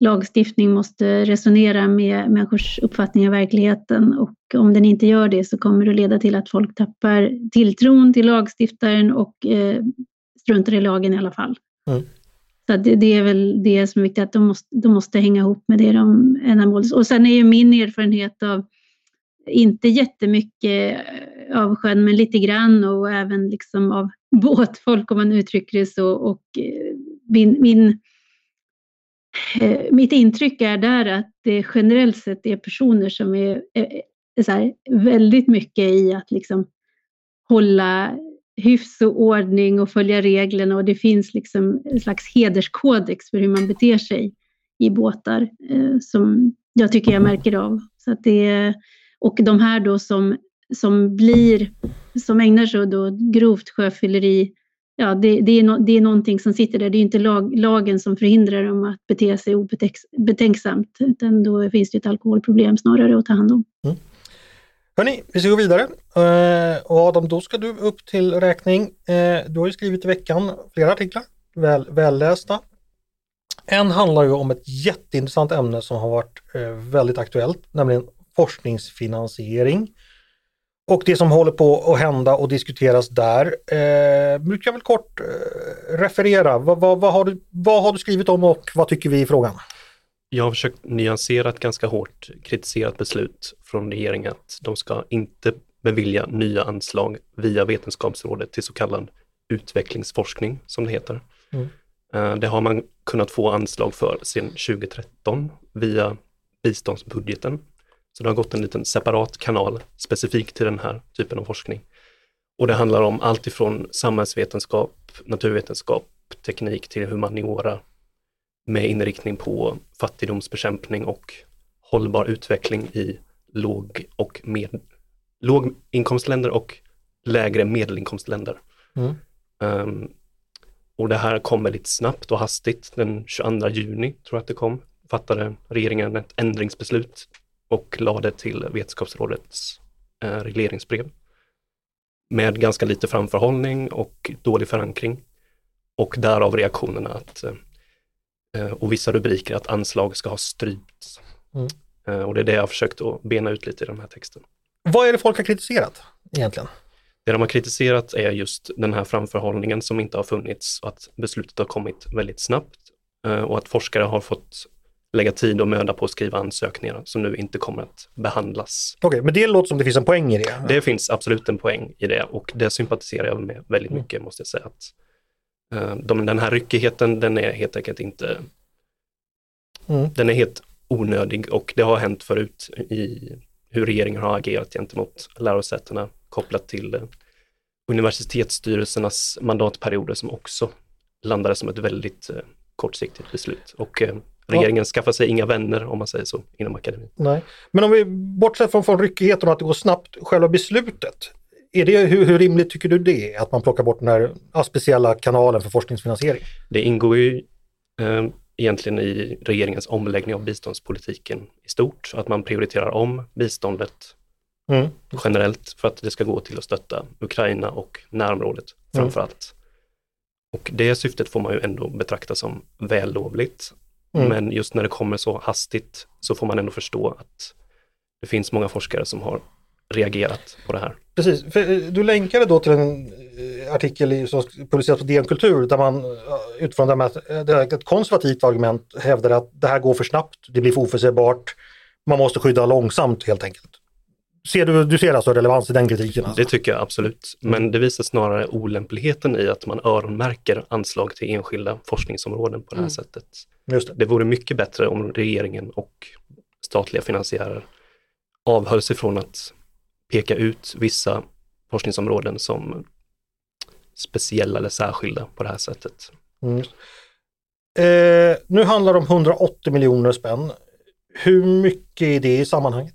lagstiftning måste resonera med människors uppfattning av verkligheten och om den inte gör det så kommer det att leda till att folk tappar tilltron till lagstiftaren och eh, struntar i lagen i alla fall. Mm. Så det, det är väl det som är viktigt, att de måste, de måste hänga ihop med det de ändamål. Och sen är ju min erfarenhet av inte jättemycket eh, av sjön, men lite grann och även liksom av båtfolk om man uttrycker det så. Och eh, min, min, Eh, mitt intryck är där att det generellt sett är personer som är, är, är så här, väldigt mycket i att liksom hålla hyfs och ordning och följa reglerna och det finns liksom en slags hederskodex för hur man beter sig i båtar eh, som jag tycker jag märker av. Så att det, och de här då som, som blir, som ägnar sig åt grovt sjöfylleri, ja det, det, är no, det är någonting som sitter där. Det är inte lag, lagen som förhindrar dem att bete sig obetänksamt, utan då finns det ett alkoholproblem snarare att ta hand om. Mm. Hörni, vi ska gå vidare. Eh, och Adam, då ska du upp till räkning. Eh, du har ju skrivit i veckan flera artiklar, väl, vällästa. En handlar ju om ett jätteintressant ämne som har varit eh, väldigt aktuellt, nämligen forskningsfinansiering. Och det som håller på att hända och diskuteras där. Eh, du kan väl kort eh, referera, vad, vad, vad, har du, vad har du skrivit om och vad tycker vi i frågan? Jag har försökt nyansera ett ganska hårt kritiserat beslut från regeringen att de ska inte bevilja nya anslag via Vetenskapsrådet till så kallad utvecklingsforskning, som det heter. Mm. Eh, Det har man kunnat få anslag för sedan 2013 via biståndsbudgeten. Så det har gått en liten separat kanal specifikt till den här typen av forskning. Och det handlar om allt ifrån samhällsvetenskap, naturvetenskap, teknik till humaniora med inriktning på fattigdomsbekämpning och hållbar utveckling i låg och med, låginkomstländer och lägre medelinkomstländer. Mm. Ehm, och det här kom väldigt snabbt och hastigt. Den 22 juni tror jag att det kom, fattade regeringen ett ändringsbeslut och lade till Vetenskapsrådets eh, regleringsbrev. Med ganska lite framförhållning och dålig förankring. Och därav reaktionerna att, eh, och vissa rubriker att anslag ska ha strypts. Mm. Eh, och det är det jag har försökt att bena ut lite i den här texten. Vad är det folk har kritiserat egentligen? Det de har kritiserat är just den här framförhållningen som inte har funnits och att beslutet har kommit väldigt snabbt eh, och att forskare har fått lägga tid och möda på att skriva ansökningar som nu inte kommer att behandlas. Okej, men det låter som det finns en poäng i det. Det finns absolut en poäng i det och det sympatiserar jag med väldigt Mm. mycket måste jag säga. Att, eh, de, den här ryckigheten den är helt enkelt inte, Mm. den är helt onödig och det har hänt förut i hur regeringen har agerat gentemot lärosätena kopplat till eh, universitetsstyrelsernas mandatperioder som också landade som ett väldigt eh, kortsiktigt beslut. Och regeringen skaffar sig inga vänner om man säger så inom akademin. Nej. Men om vi bortser från, från ryckigheten och att det går snabbt, själva beslutet. Är det, hur, hur rimligt tycker du det är att man plockar bort den här speciella kanalen för forskningsfinansiering? Det ingår ju eh, egentligen i regeringens omläggning av biståndspolitiken i stort, att man prioriterar om biståndet Mm. generellt för att det ska gå till att stötta Ukraina och närområdet Mm. framför allt. Och det syftet får man ju ändå betrakta som vällovligt. Mm. Men just när det kommer så hastigt så får man ändå förstå att det finns många forskare som har reagerat på det här. Precis, för eh, du länkade då till en eh, artikel som publicerats på DN Kultur där man eh, utifrån det här med ett konservativt argument hävdar att det här går för snabbt, det blir för oförutsägbart, man måste skydda långsamt helt enkelt. Ser du, du ser alltså relevans i den kritiken? Alltså? Det tycker jag absolut. Men det visar snarare olämpligheten i att man öronmärker anslag till enskilda forskningsområden på det här Mm. sättet. Just det. Det vore mycket bättre om regeringen och statliga finansiärer avhöll sig från att peka ut vissa forskningsområden som speciella eller särskilda på det här sättet. Mm. Eh, nu handlar det om 180 miljoner spänn. Hur mycket är det i sammanhanget?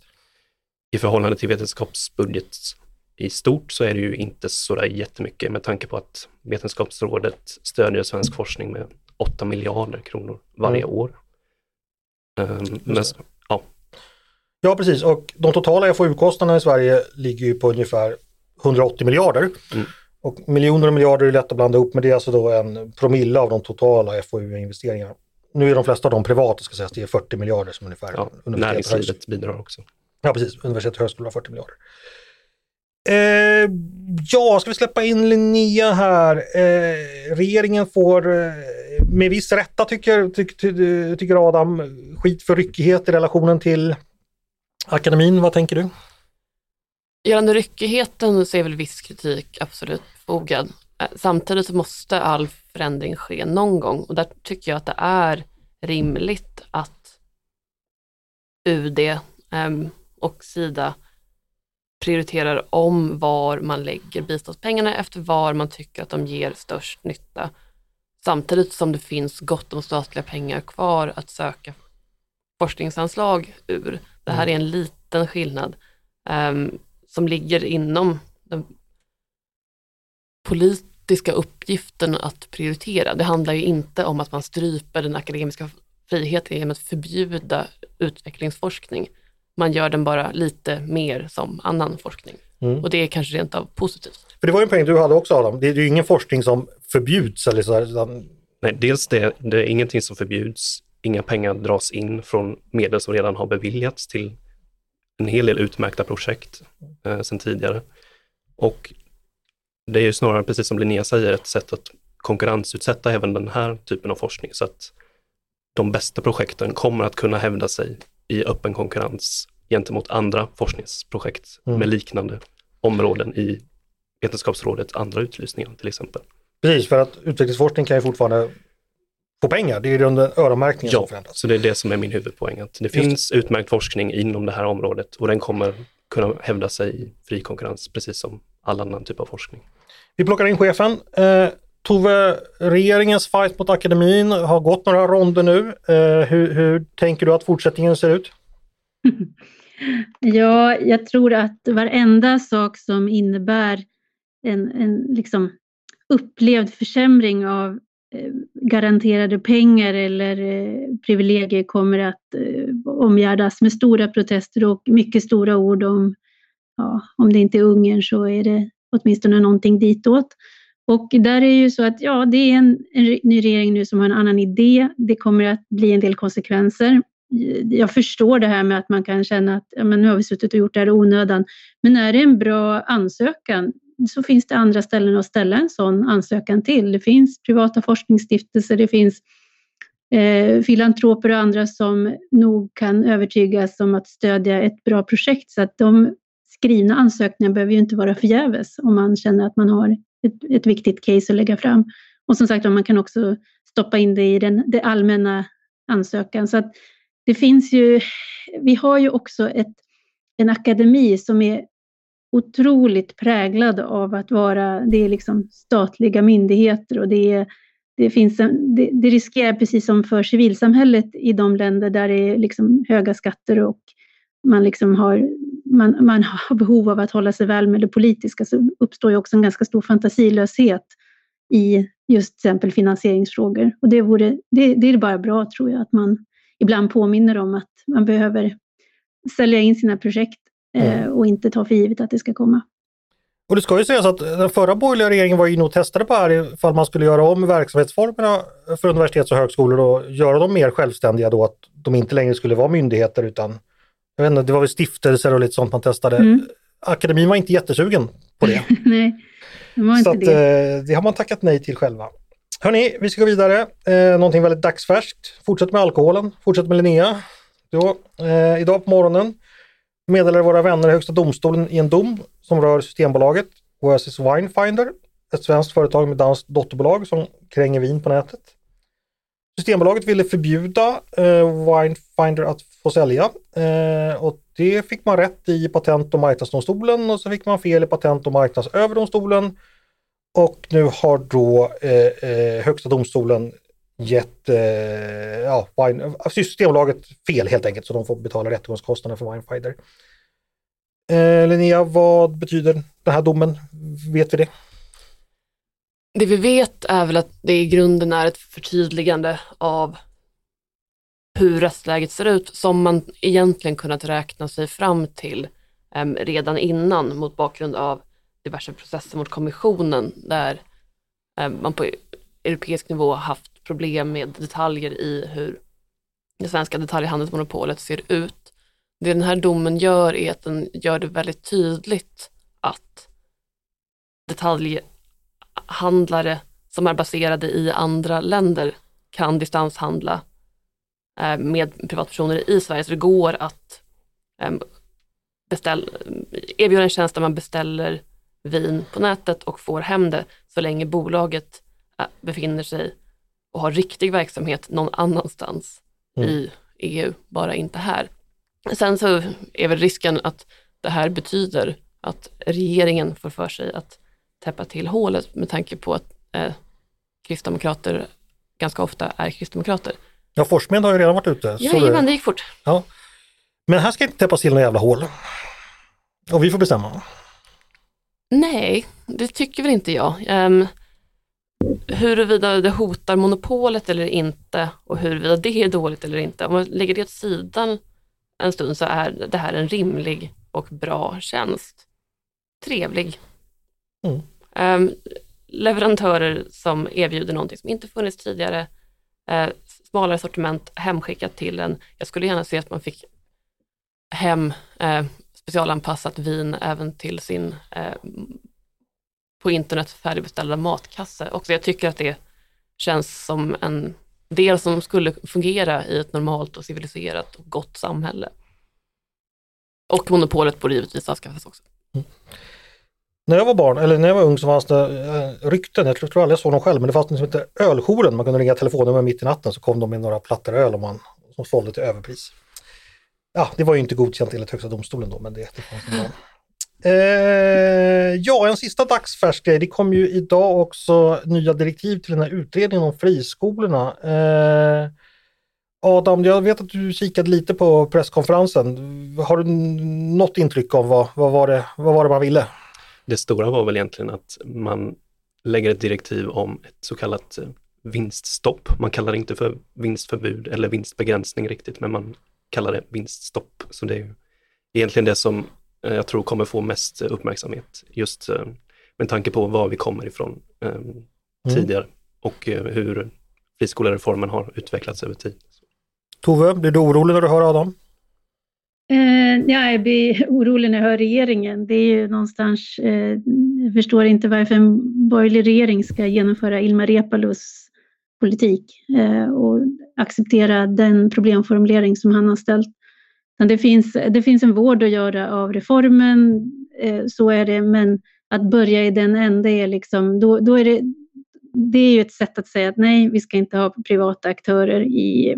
I förhållande till vetenskapsbudget i stort så är det ju inte sådär jättemycket med tanke på att Vetenskapsrådet stödjer svensk forskning med 8 miljarder kronor varje Mm. år. Um, men, Ja precis och de totala FoU-kostnaderna i Sverige ligger ju på ungefär 180 miljarder. Mm. Och miljoner och miljarder är lätt att blanda upp men det är alltså då en promille av de totala FoU-investeringarna. Nu är de flesta av dem privata ska sägas, det är 40 miljarder som ungefär. ja, näringslivet bidrar också. Ja precis, universitet och högskola 40 miljarder. Eh, ja, ska vi släppa in Linnea här. Eh, regeringen får eh, med viss rätta tycker, tycker, tycker Adam skit för ryckighet i relationen till akademin. Vad tänker du? Gällande ryckigheten så är väl viss kritik absolut befogad. Eh, samtidigt så måste all förändring ske någon gång och där tycker jag att det är rimligt att UD ehm, och Sida prioriterar om var man lägger biståndspengarna efter var man tycker att de ger störst nytta. Samtidigt som det finns gott om statliga pengar kvar att söka forskningsanslag ur. Det här är en liten skillnad ehm, som ligger inom den politiska uppgiften att prioritera. Det handlar ju inte om att man stryper den akademiska friheten genom att förbjuda utvecklingsforskning. Man gör den bara lite mer som annan forskning. Mm. Och det är kanske rent av positivt. För det var ju en poäng du hade också Adam. Det är ju ingen forskning som förbjuds eller så utan, Nej, dels det, det är ingenting som förbjuds. Inga pengar dras in från medel som redan har beviljats till en hel del utmärkta projekt eh, sedan tidigare. Och det är ju snarare, precis som Linnea säger, ett sätt att konkurrensutsätta även den här typen av forskning. Så att de bästa projekten kommer att kunna hävda sig i öppen konkurrens gentemot andra forskningsprojekt Mm. med liknande områden i Vetenskapsrådets andra utlysningar till exempel. Precis, för att utvecklingsforskning kan ju fortfarande få pengar. Det är ju grunden öronmärkningen som Ja, förändras. så det är det som är min huvudpoäng, att det det. finns utmärkt forskning inom det här området och den kommer kunna hävda sig i fri konkurrens precis som all annan typ av forskning. Vi plockar in chefen. Eh, Tove, regeringens fight mot akademin har gått några ronder nu. Eh, hur, hur tänker du att fortsättningen ser ut? Ja, jag tror att varenda sak som innebär en, en liksom upplevd försämring av eh, garanterade pengar eller eh, privilegier kommer att eh, omgärdas med stora protester och mycket stora ord om, ja, om det inte är Ungern så är det åtminstone någonting ditåt. Och där är ju så att ja, det är en, en ny regering nu som har en annan idé. Det kommer att bli en del konsekvenser jag förstår det här med att man kan känna att ja, men nu har vi suttit och gjort det här i onödan. Men är det en bra ansökan så finns det andra ställen att ställa en sån ansökan till. Det finns privata forskningsstiftelser, det finns eh, filantroper och andra som nog kan övertygas om att stödja ett bra projekt. Så att de skrivna ansökningarna behöver ju inte vara förgäves om man känner att man har ett, ett viktigt case att lägga fram. Och som sagt, man kan också stoppa in det i den det allmänna ansökan. Så att det finns ju, vi har ju också ett, en akademi som är otroligt präglad av att vara, det är liksom statliga myndigheter och det, är, det, finns en, det, det riskerar precis som för civilsamhället i de länder där det är liksom höga skatter och man, liksom har, man, man har behov av att hålla sig väl med det politiska så uppstår ju också en ganska stor fantasilöshet i just till exempel finansieringsfrågor. Och det, vore, det, det är bara bra tror jag att man ibland påminner om att man behöver sälja in sina projekt eh, och inte ta för givet att det ska komma. Och det ska ju sägas att den förra borgerliga regeringen var inne och testade på det här ifall man skulle göra om verksamhetsformerna för universitet och högskolor och göra dem mer självständiga då, att de inte längre skulle vara myndigheter utan jag vet inte, det var väl stiftelser och lite sånt man testade. Mm. Akademin var inte jättesugen på det. nej, det var Så inte att, det. eh, det har man tackat nej till själva. Hörni, vi ska gå vidare. Eh, någonting väldigt dagsfärskt. Fortsätt med alkoholen. Fortsätt med Linnea. Då, eh, idag på morgonen meddelade våra vänner i Högsta domstolen i en dom som rör Systembolaget Oasis Winefinder, ett svenskt företag med danskt dotterbolag som kränger vin på nätet. Systembolaget ville förbjuda eh, Winefinder att få sälja eh, och det fick man rätt i Patent och marknadsdomstolen och så fick man fel i Patent och marknadsöverdomstolen. Och nu har då eh, eh, Högsta domstolen gett eh, ja, Wine, alltså Systembolaget fel helt enkelt så de får betala rättegångskostnaderna för Winefinder. Eh, Linnea, vad betyder den här domen? Vet vi det? Det vi vet är väl att det i grunden är ett förtydligande av hur rättsläget ser ut som man egentligen kunnat räkna sig fram till eh, redan innan mot bakgrund av diverse processer mot kommissionen där eh, man på europeisk nivå haft problem med detaljer i hur det svenska detaljhandelsmonopolet ser ut. Det den här domen gör är att den gör det väldigt tydligt att detaljhandlare som är baserade i andra länder kan distanshandla eh, med privatpersoner i Sverige. Så det går att eh, beställa, erbjuda en tjänst där man beställer vin på nätet och får hem det så länge bolaget eh, befinner sig och har riktig verksamhet någon annanstans Mm. i EU, bara inte här. Sen så är väl risken att det här betyder att regeringen får för sig att täppa till hålet med tanke på att eh, kristdemokrater ganska ofta är kristdemokrater. Ja, Forssmed har ju redan varit ute. Jajamän, det- gick fort. Men här ska inte täppas till några jävla hål. Och vi får bestämma. Nej, det tycker väl inte jag. Um, huruvida det hotar monopolet eller inte och huruvida det är dåligt eller inte. Om man lägger det åt sidan en stund så är det här en rimlig och bra tjänst. Trevlig. Mm. Ehm, leverantörer som erbjuder någonting som inte funnits tidigare, eh, smalare sortiment hemskickat till en. Jag skulle gärna se att man fick hem eh, specialanpassat vin även till sin eh, på internet färdigbeställda matkasse Och Jag tycker att det känns som en del som skulle fungera i ett normalt och civiliserat och gott samhälle. Och monopolet borde givetvis avskaffas också. Mm. När jag var barn, eller när jag var ung så fanns det eh, rykten, jag tror, tror aldrig jag såg dem själv, men det fanns något som hette Öljouren. Man kunde ringa telefonnummer mitt i natten så kom de med några plattor öl och man, som sålde till överpris. Ja, det var ju inte godkänt enligt Högsta domstolen då, men det, är jättekonstigt. eh, Ja, en sista dagsfärsk grej. Det kom ju idag också nya direktiv till den här utredningen om friskolorna. Eh, Adam, jag vet att du kikade lite på presskonferensen. Har du något intryck av vad, vad, var, det, vad var det man ville? Det stora var väl egentligen att man lägger ett direktiv om ett så kallat eh, vinststopp. Man kallar det inte för vinstförbud eller vinstbegränsning riktigt, men man kallar det vinststopp. Så det är egentligen det som eh, jag tror kommer få mest uppmärksamhet, just eh, med tanke på var vi kommer ifrån mm. tidigare och hur friskolereformen har utvecklats över tid. Tove, blir du orolig när du hör Adam? Eh, ja, jag blir orolig när jag hör regeringen. Det är ju någonstans, eh, jag förstår inte varför en borgerlig regering ska genomföra Ilmar Reepalus politik eh, och acceptera den problemformulering som han har ställt. Det, finns, det finns en vård att göra av reformen, eh, så är det, men att börja i den änden är liksom, då, då är det, det är ju ett sätt att säga att nej, vi ska inte ha privata aktörer i,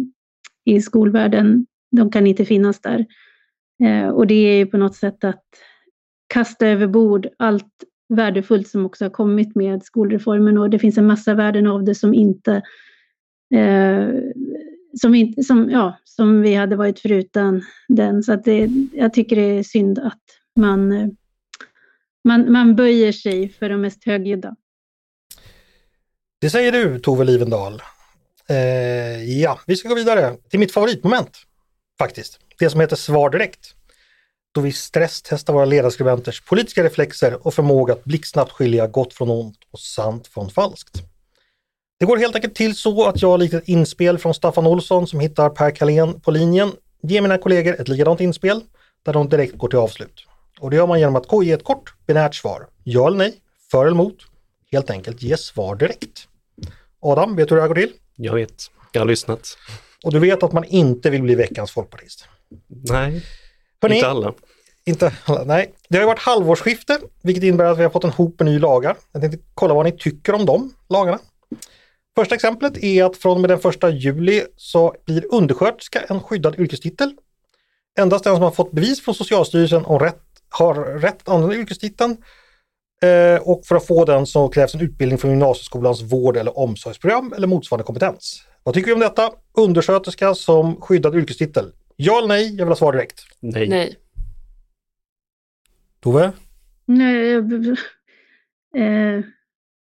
i skolvärlden. De kan inte finnas där. Eh, och det är ju på något sätt att kasta över bord allt värdefullt som också har kommit med skolreformen och det finns en massa värden av det som inte eh, som, inte, som, ja, som vi hade varit förutan den. Så att det, jag tycker det är synd att man, man, man böjer sig för de mest högljudda. Det säger du Tove Livendal. Eh, ja, vi ska gå vidare till mitt favoritmoment faktiskt det som heter Svar direkt. Då vi stresstestar våra ledarskribenters politiska reflexer och förmåga att blixtsnabbt skilja gott från ont och sant från falskt. Det går helt enkelt till så att jag likt ett inspel från Staffan Olsson som hittar Per Kalén på linjen ger mina kollegor ett likadant inspel där de direkt går till avslut. Och det gör man genom att ge ett kort binärt svar. Ja eller nej, för eller emot. Helt enkelt ge svar direkt. Adam, vet du hur det här går till? Jag vet, jag har lyssnat. Och du vet att man inte vill bli veckans folkpartist? Nej, Hörrni, inte alla. Inte alla, nej. Det har ju varit halvårsskifte, vilket innebär att vi har fått en hop med nya lagar. Jag tänkte kolla vad ni tycker om de lagarna. Första exemplet är att från och med den första juli så blir undersköterska en skyddad yrkestitel. Endast den som har fått bevis från Socialstyrelsen om rätt, har rätt att använda yrkestiteln. Eh, och för att få den så krävs en utbildning från gymnasieskolans vård eller omsorgsprogram eller motsvarande kompetens. Vad tycker vi om detta? Undersköterska som skyddad yrkestitel. Ja eller nej? Jag vill ha svar direkt. Nej. nej. Tove? Nej, eh,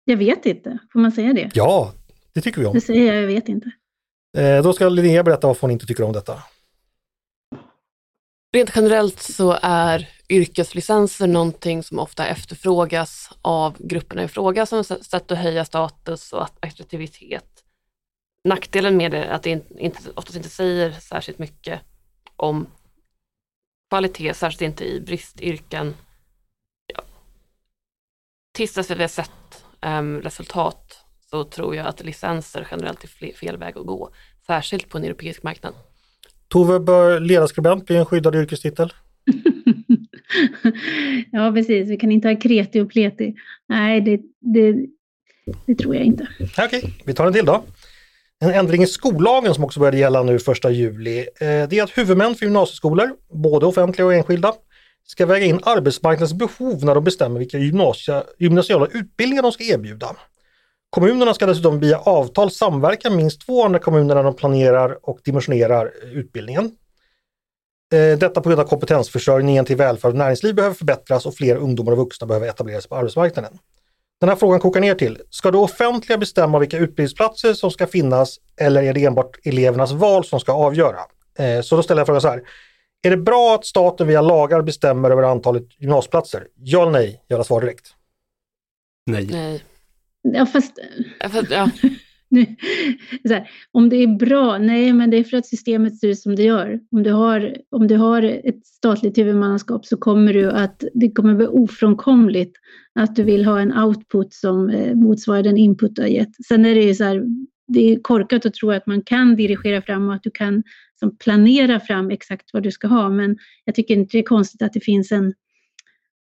jag vet inte. Får man säga det? Ja, det tycker vi om. Det säger jag, jag vet inte. Eh, då ska Linnea berätta varför hon inte tycker om detta. Rent generellt så är yrkeslicenser någonting som ofta efterfrågas av grupperna i fråga som ett sätt att höja status och attraktivitet. Nackdelen med det är att det inte, oftast inte säger särskilt mycket om kvalitet, särskilt inte i bristyrken. Ja. Tills vi har sett um, resultat så tror jag att licenser generellt är fel väg att gå, särskilt på en europeisk marknad. Tove, bör ledarskribent bli en skyddad yrkestitel? ja, precis. Vi kan inte ha kreti och pleti. Nej, det, det, det tror jag inte. Okej, okay. vi tar en till då. En ändring i skollagen som också började gälla nu 1 juli, eh, det är att huvudmän för gymnasieskolor, både offentliga och enskilda, ska väga in arbetsmarknadens behov när de bestämmer vilka gymnasia, gymnasiala utbildningar de ska erbjuda. Kommunerna ska dessutom via avtal samverka med minst två andra kommuner när de planerar och dimensionerar eh, utbildningen. Eh, detta på grund av kompetensförsörjningen till välfärd och näringsliv behöver förbättras och fler ungdomar och vuxna behöver etablera sig på arbetsmarknaden. Den här frågan kokar ner till, ska det offentliga bestämma vilka utbildningsplatser som ska finnas eller är det enbart elevernas val som ska avgöra? Eh, så då ställer jag frågan så här. Är det bra att staten via lagar bestämmer över antalet gymnasieplatser? Ja eller nej? Göra svar direkt. Nej. nej. Ja, fast... Ja, fast ja här, om det är bra? Nej, men det är för att systemet ser ut som det gör. Om du har, om du har ett statligt huvudmannaskap så kommer du att, det kommer bli ofrånkomligt att du vill ha en output som eh, motsvarar den input du har gett. Sen är det ju så här, det är korkat att tro att man kan dirigera fram och att du kan som planera fram exakt vad du ska ha. Men jag tycker inte det är konstigt att det finns en...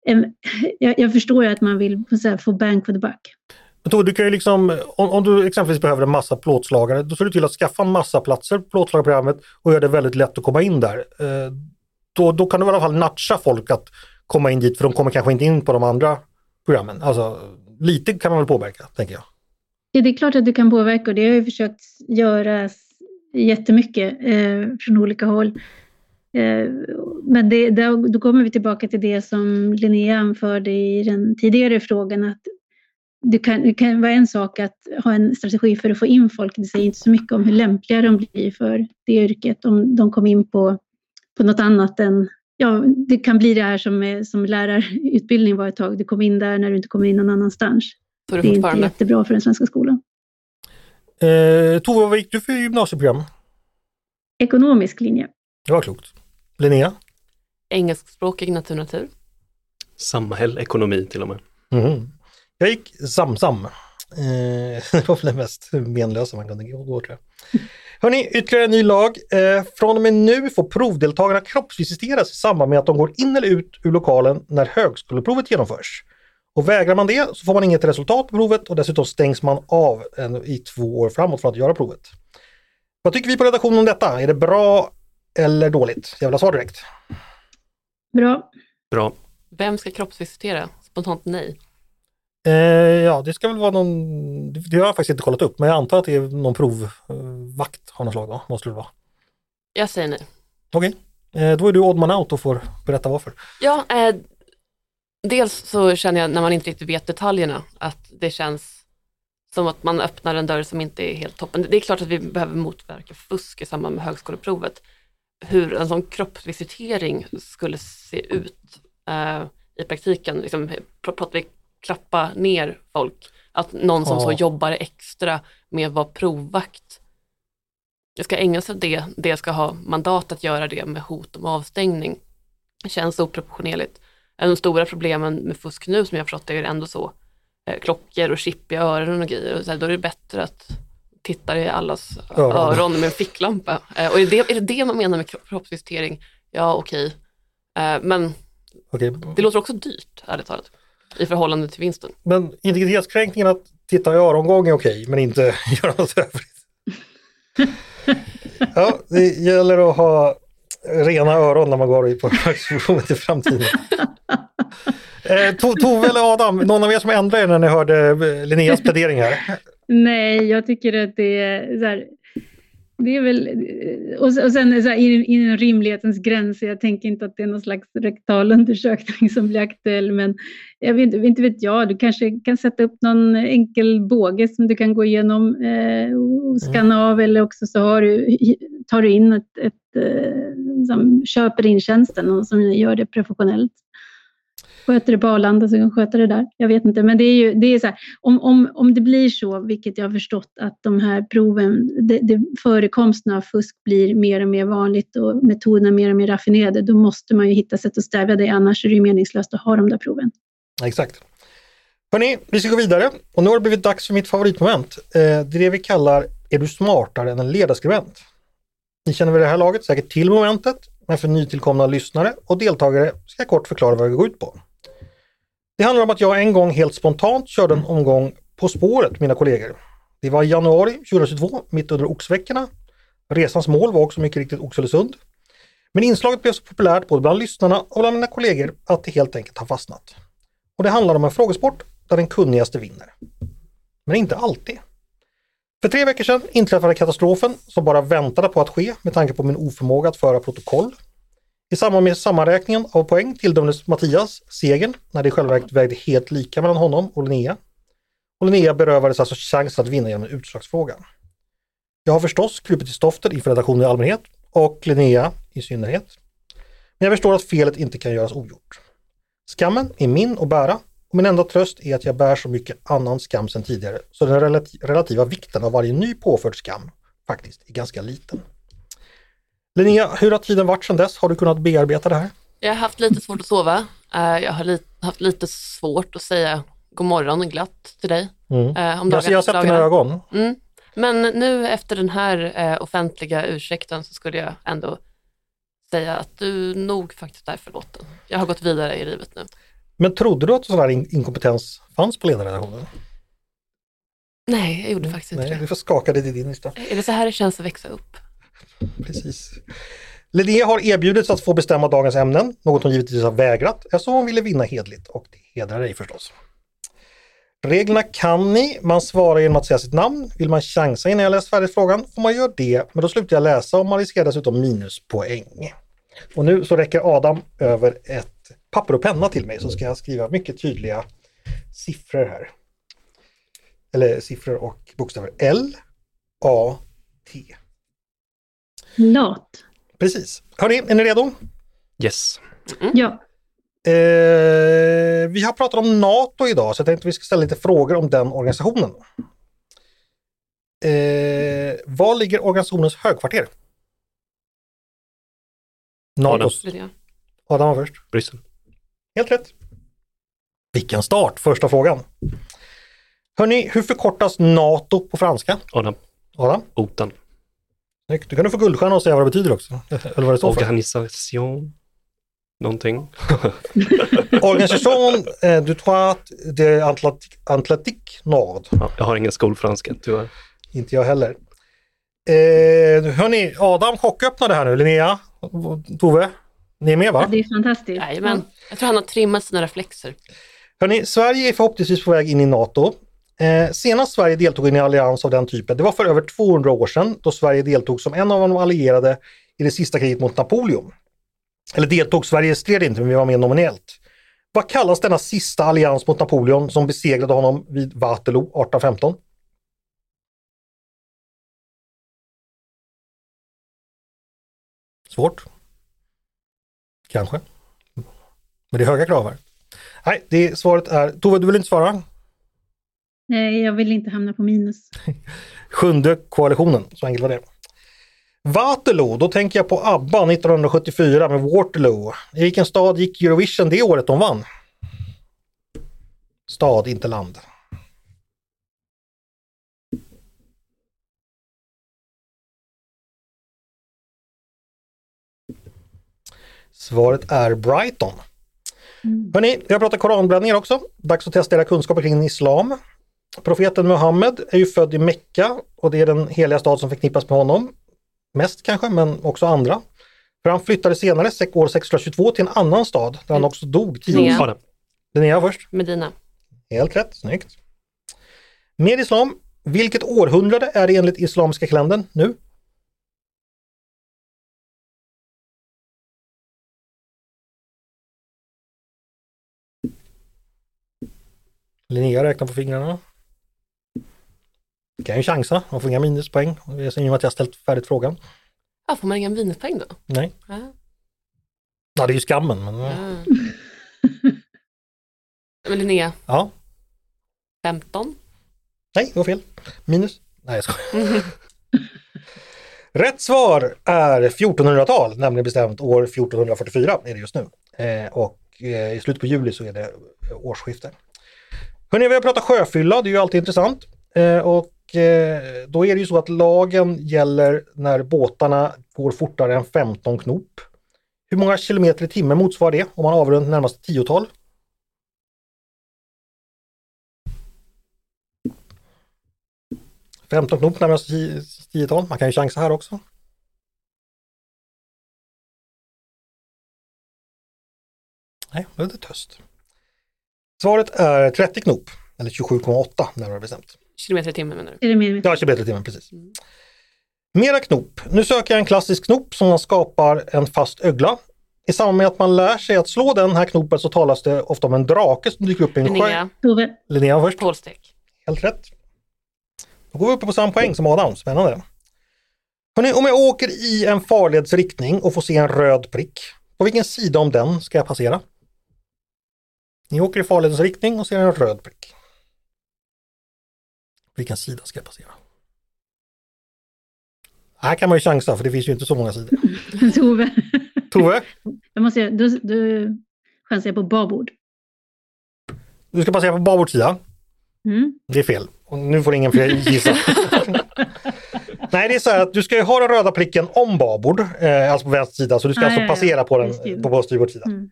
en jag, jag förstår ju att man vill här, få bank for the buck. Men du kan ju liksom, om, om, du exempelvis behöver en massa plåtslagare, då ser du till att skaffa en massa platser på plåtslagarprogrammet och göra det väldigt lätt att komma in där. Eh, då, då kan du i alla fall natcha folk att komma in dit, för de kommer kanske inte in på de andra programmen. Alltså lite kan man väl påverka, tänker jag. Ja, det är klart att du kan påverka och det har jag försökt göra jättemycket eh, från olika håll. Eh, men det, då kommer vi tillbaka till det som Linnea anförde i den tidigare frågan, att det kan, det kan vara en sak att ha en strategi för att få in folk. Det säger inte så mycket om hur lämpliga de blir för det yrket, om de kommer in på, på något annat än Ja, det kan bli det här som, som lärarutbildning var ett tag. Du kom in där när du inte kommer in någon annanstans. Det är inte jättebra för den svenska skolan. Eh, Tove, vad gick du för gymnasieprogram? Ekonomisk linje. Det var klokt. Linnea? Engelskspråkig natur-natur. Samhäll, ekonomi till och med. Mm. Jag gick SamSam. Eh, det var väl det mest menlösa man kunde gå tror jag. Hörni, ytterligare en ny lag. Eh, från och med nu får provdeltagarna kroppsvisiteras i samband med att de går in eller ut ur lokalen när högskoleprovet genomförs. Och vägrar man det så får man inget resultat på provet och dessutom stängs man av en, i två år framåt för att göra provet. Vad tycker vi på redaktionen om detta? Är det bra eller dåligt? Jag vill ha svar direkt. Bra. Bra. Vem ska kroppsvisitera? Spontant nej. Eh, ja, det ska väl vara någon, det har jag faktiskt inte kollat upp, men jag antar att det är någon provvakt av något slag då, måste det vara. Jag säger nej. Okej, okay. eh, då är du odd man out och får berätta varför. Ja, eh, dels så känner jag när man inte riktigt vet detaljerna att det känns som att man öppnar en dörr som inte är helt toppen. Det är klart att vi behöver motverka fusk i samband med högskoleprovet. Hur en sån kroppsvisitering skulle se ut eh, i praktiken, liksom, pratar vi klappa ner folk. Att någon som ja. så jobbar extra med att vara provvakt det ska ägna sig åt det, det ska ha mandat att göra det med hot om avstängning. Det känns oproportionerligt. De stora problemen med fusk nu som jag har förstått är ändå så eh, klockor och chip i öronen och grejer. Och så här, då är det bättre att titta i allas öron, öron med en ficklampa. Eh, och är det, är det det man menar med kroppsvisitering? Ja, okej. Okay. Eh, men okay. det låter också dyrt, ärligt talat i förhållande till vinsten. Men integritetskränkningen att titta i örongång är okej, men inte göra något övrigt. ja, det gäller att ha rena öron när man går på högskolan i framtiden. Eh, Tove eller Adam, någon av er som ändrade er när ni hörde Linneas plädering här? Nej, jag tycker att det är så här, det är väl, och sen så här, inom rimlighetens gränser, jag tänker inte att det är någon slags rektalundersökning som blir aktuell, men jag vet, inte vet jag, du kanske kan sätta upp någon enkel båge som du kan gå igenom eh, och skanna av, eller också så har du, tar du in ett, ett eh, som köper in tjänsten och som gör det professionellt sköter det på Arlanda så kan sköta det där. Jag vet inte, men det är ju det är så här, om, om, om det blir så, vilket jag har förstått att de här proven, det, det, förekomsten av fusk blir mer och mer vanligt och metoderna mer och mer raffinerade, då måste man ju hitta sätt att stävja det, annars är det ju meningslöst att ha de där proven. Exakt. Hörni, vi ska gå vidare och nu har det blivit dags för mitt favoritmoment. Eh, det är det vi kallar Är du smartare än en ledarskribent? Ni känner vid det här laget säkert till momentet, men för nytillkomna lyssnare och deltagare ska jag kort förklara vad det går ut på. Det handlar om att jag en gång helt spontant körde en omgång På spåret med mina kollegor. Det var i januari 2022, mitt under oxveckorna. Resans mål var också mycket riktigt Oxelösund. Men inslaget blev så populärt både bland lyssnarna och bland mina kollegor att det helt enkelt har fastnat. Och det handlar om en frågesport där den kunnigaste vinner. Men inte alltid. För tre veckor sedan inträffade katastrofen som bara väntade på att ske med tanke på min oförmåga att föra protokoll i samband med sammanräkningen av poäng tilldömdes Mattias segern när det i själva verket vägde helt lika mellan honom och Linnea. Och Linnea berövades alltså chansen att vinna genom en utslagsfråga. Jag har förstås krupit i stoftet inför redaktionen i allmänhet och Linnea i synnerhet. Men jag förstår att felet inte kan göras ogjort. Skammen är min att bära och min enda tröst är att jag bär så mycket annan skam sedan tidigare så den relativa vikten av varje ny påförd skam faktiskt är ganska liten. Linnea, hur har tiden varit sedan dess? Har du kunnat bearbeta det här? Jag har haft lite svårt att sova. Eh, jag har haft lite svårt att säga god morgon och glatt till dig. Mm. Eh, om jag, jag har sett dina ögon. Mm. Men nu efter den här eh, offentliga ursäkten så skulle jag ändå säga att du nog faktiskt är förlåten. Jag har gått vidare i livet nu. Men trodde du att sån här in- inkompetens fanns på ledarredaktionen? Nej, jag gjorde faktiskt inte Nej, det. du får skaka dig till din lista. Är det så här det känns att växa upp? Precis. Linnea har erbjudits att få bestämma dagens ämnen, något hon givetvis har vägrat eftersom hon ville vinna hedligt och det hedrar dig förstås. Reglerna kan ni, man svarar genom att säga sitt namn. Vill man chansa innan jag läst färdigt frågan får man göra det, men då slutar jag läsa och man riskerar dessutom minuspoäng. Och nu så räcker Adam över ett papper och penna till mig så ska jag skriva mycket tydliga siffror här. Eller siffror och bokstäver L, A, T. Lat. Precis. Hörni, är ni redo? Yes. Ja. Eh, vi har pratat om NATO idag så jag tänkte att vi ska ställa lite frågor om den organisationen. Eh, var ligger organisationens högkvarter? NATOs. Linnea? Adam var först. Bryssel. Helt rätt. Vilken start! Första frågan. Hörni, hur förkortas NATO på franska? Adam. Adam? OTAN. Snyggt. Du kan du få guldstjärna och säga vad det betyder också. Eller vad det står för. Organisation. Någonting. Organisation eh, du Droit de Atlantique, Atlantique Nord. Ja, jag har ingen skolfranska tyvärr. Inte jag heller. Eh, hörni, Adam chocköppnade här nu. Linnea, Tove, ni är med ja, va? det är fantastiskt. Jajamän. Jag tror han har trimmat sina reflexer. Hörni, Sverige är förhoppningsvis på väg in i NATO. Eh, senast Sverige deltog i en allians av den typen, det var för över 200 år sedan då Sverige deltog som en av de allierade i det sista kriget mot Napoleon. Eller deltog, Sverige stred inte, men vi var med nominellt. Vad kallas denna sista allians mot Napoleon som besegrade honom vid Waterloo 1815? Svårt. Kanske. Men det är höga krav här. Nej, det, svaret är... Tove, du vill inte svara? Nej, jag vill inte hamna på minus. Sjunde koalitionen, så enkelt var det. Waterloo, då tänker jag på ABBA 1974 med Waterloo. I vilken stad gick Eurovision det året de vann? Stad, inte land. Svaret är Brighton. Mm. Hörni, vi har pratat koranbränningar också. Dags att testa era kunskaper kring islam. Profeten Muhammed är ju född i Mekka och det är den heliga stad som förknippas med honom. Mest kanske, men också andra. För han flyttade senare, år 622, till en annan stad där han Mm. också dog tio år. Linnea först. Medina. Helt rätt, snyggt. Med islam, vilket århundrade är det enligt islamiska kalendern nu? Linnea räknar på fingrarna. Kan ju chansa, man får inga minuspoäng i och med att jag ställt färdigt frågan. Ja, får man inga minuspoäng då? Nej, Ja. ja, det är ju skammen. Men, Ja. Linnea, ja. 15? Nej, det var fel. Minus. Nej, jag skojar. Rätt svar är 1400-tal, nämligen bestämt år 1444 är det just nu. Eh, och eh, i slutet på juli så är det årsskifte. Hörrni, vi har pratat sjöfylla, det är ju alltid intressant. Eh, och Eh, då är det ju så att lagen gäller när båtarna går fortare än 15 knop. Hur många kilometer i timmen motsvarar det om man avrundar närmaste tiotal? Femton knop närmaste tiotal. Man kan ju chansa här också. Nej, det är lite töst. Svaret är 30 knop, eller 27,8 närmare bestämt. Kilometer i timmen menar du? Är det med? Ja, kilometer i timmen, precis. Mm. Mera knop. Nu söker jag en klassisk knop som man skapar en fast ögla. I samband med att man lär sig att slå den här knopen så talas det ofta om en drake som dyker upp i en sjö. Linnea, Tove. Linnea först. pålstek. Helt rätt. Då går vi uppe på samma poäng som Adam. Spännande. Hörrni, om jag åker i en farledsriktning och får se en röd prick, på vilken sida om den ska jag passera? Ni åker i farledens riktning och ser en röd prick. Vilken sida ska jag passera? Här kan man ju chansa för det finns ju inte så många sidor. Tove. Tove, Jag måste, då, då chansar på babord. du ska passera på babord sida. Mm. Det är fel. Och nu får ingen fler gissa. Nej, det är så här att du ska ju ha den röda pricken om babord, eh, alltså på vänster sida, så du ska Ah, alltså ja, ja. passera på den på, på styrbordssidan. Mm.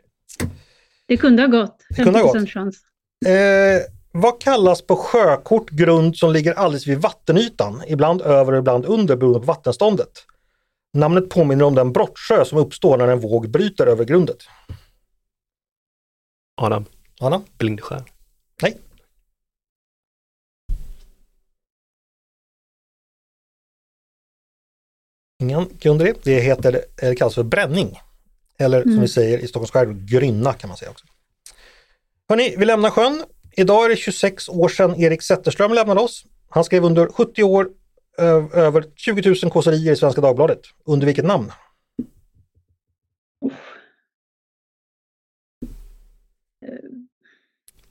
Det kunde ha gått. Det kunde ha 50% gått. chans. Eh, vad kallas på sjökort grund som ligger alldeles vid vattenytan, ibland över och ibland under beroende på vattenståndet? Namnet påminner om den brottsjö som uppstår när en våg bryter över grundet. Adam, Anna? Blindskär. Nej. Ingen kunde det. Det heter, det kallas för bränning. Eller som Mm. vi säger i Stockholms skärgård, grynna kan man säga också. Hörni, vi lämnar sjön. Idag är det 26 år sedan Erik Zetterström lämnade oss. Han skrev under 70 år över 20 000 kåserier i Svenska Dagbladet. Under vilket namn?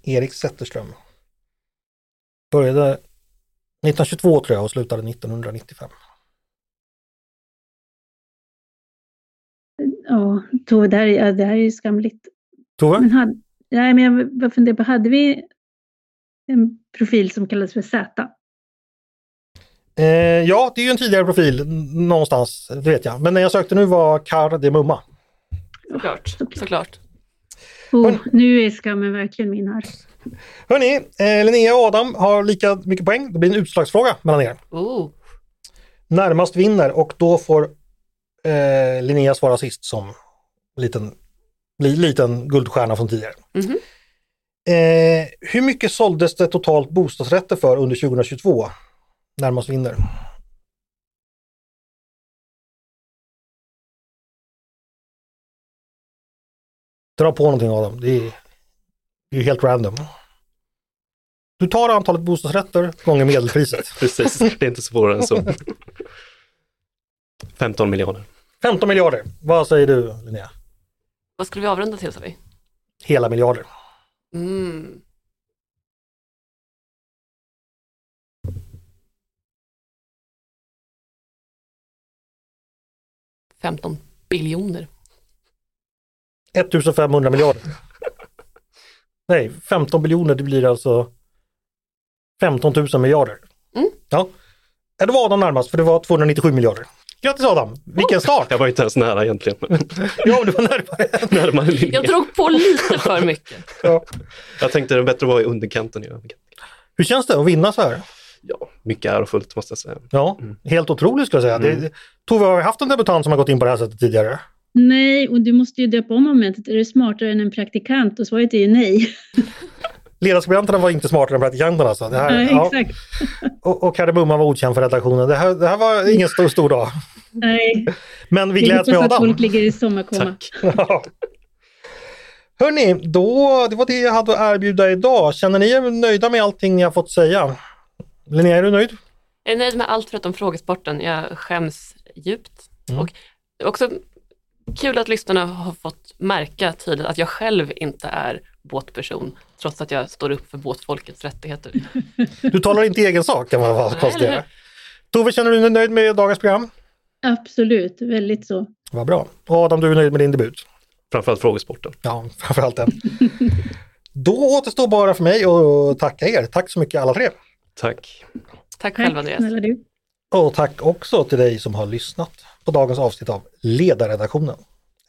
Erik Zetterström. Började 1922 tror jag och slutade 1995. Ja, Tove, det här, ja, det här är ju skamligt. Tove? Men hade, nej, men jag funderar på, hade vi en profil som kallades för Z? Eh, ja, det är ju en tidigare profil någonstans, det vet jag. Men när jag sökte nu var Kar de Mumma. Såklart. Såklart. Såklart. Oh, nu är skammen verkligen min här. Hörni, eh, Linnea och Adam har lika mycket poäng. Det blir en utslagsfråga mellan er. Oh. Närmast vinner och då får eh, Linnea svara sist som liten, li, liten guldstjärna från tidigare. Mhm. Eh, hur mycket såldes det totalt bostadsrätter för under 2022? Närmast vinner. Dra på någonting Adam, det är, det är ju helt random. Du tar antalet bostadsrätter gånger medelpriset. Precis, det är inte svårare än så. 15 miljoner. 15 miljarder. Vad säger du Linnea? Vad skulle vi avrunda till sa vi? Hela miljarder. Mm. Femton biljoner. 1500 miljarder. Nej, 15 biljoner det blir alltså 15 000 miljarder. Mm. Ja. Det var Adam närmast för det var 297 miljarder. Grattis Adam! Vilken start! Jag var inte ens nära egentligen. Ja, men du var närmare. Närmare linjen. Jag drog på lite för mycket. Ja. Jag tänkte det är bättre att vara i underkanten i överkanten. Hur känns det att vinna så här? Ja, mycket ärofullt måste jag säga. Ja, helt otroligt skulle jag säga. Mm. Det, Tove, har vi haft en debutant som har gått in på det här sättet tidigare? Nej, och du måste ju döpa om momentet. Är du smartare än en praktikant? Och svaret är ju nej. Ledarskribenterna var inte smartare än praktikanterna. Alltså. Det här, Nej, ja. exakt. Och, och Kardemumma var okänd för redaktionen. Det här, det här var ingen stor, stor dag. Nej, Men vi gläds med hoppas att Adam. folk ligger i sommarkoma. Tack. Hörni, då, det var det jag hade att erbjuda idag. Känner ni er nöjda med allting ni har fått säga? Linnea, är du nöjd? Jag är nöjd med allt förutom frågesporten. Jag skäms djupt. Mm. Och också kul att lyssnarna har fått märka tydligt att jag själv inte är båtperson, trots att jag står upp för båtfolkets rättigheter. Du talar inte i egen sak kan man konstatera. Tove, känner du dig nöjd med dagens program? Absolut, väldigt så. Vad bra. Och Adam, du är nöjd med din debut? Framförallt frågesporten. Ja, framförallt den. Då återstår bara för mig att tacka er. Tack så mycket alla tre. Tack. Tack själv Tack Andreas. Och tack också till dig som har lyssnat på dagens avsnitt av Ledarredaktionen.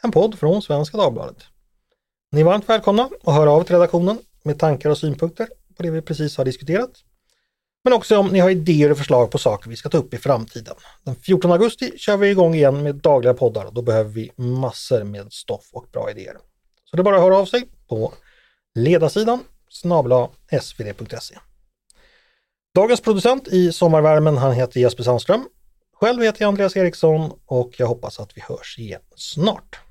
En podd från Svenska Dagbladet. Ni är varmt välkomna att höra av till redaktionen med tankar och synpunkter på det vi precis har diskuterat. Men också om ni har idéer och förslag på saker vi ska ta upp i framtiden. Den 14 augusti kör vi igång igen med dagliga poddar och då behöver vi massor med stoff och bra idéer. Så det är bara att höra av sig på ledarsidan snabla svd.se. Dagens producent i sommarvärmen han heter Jesper Sandström. Själv heter jag Andreas Eriksson och jag hoppas att vi hörs igen snart.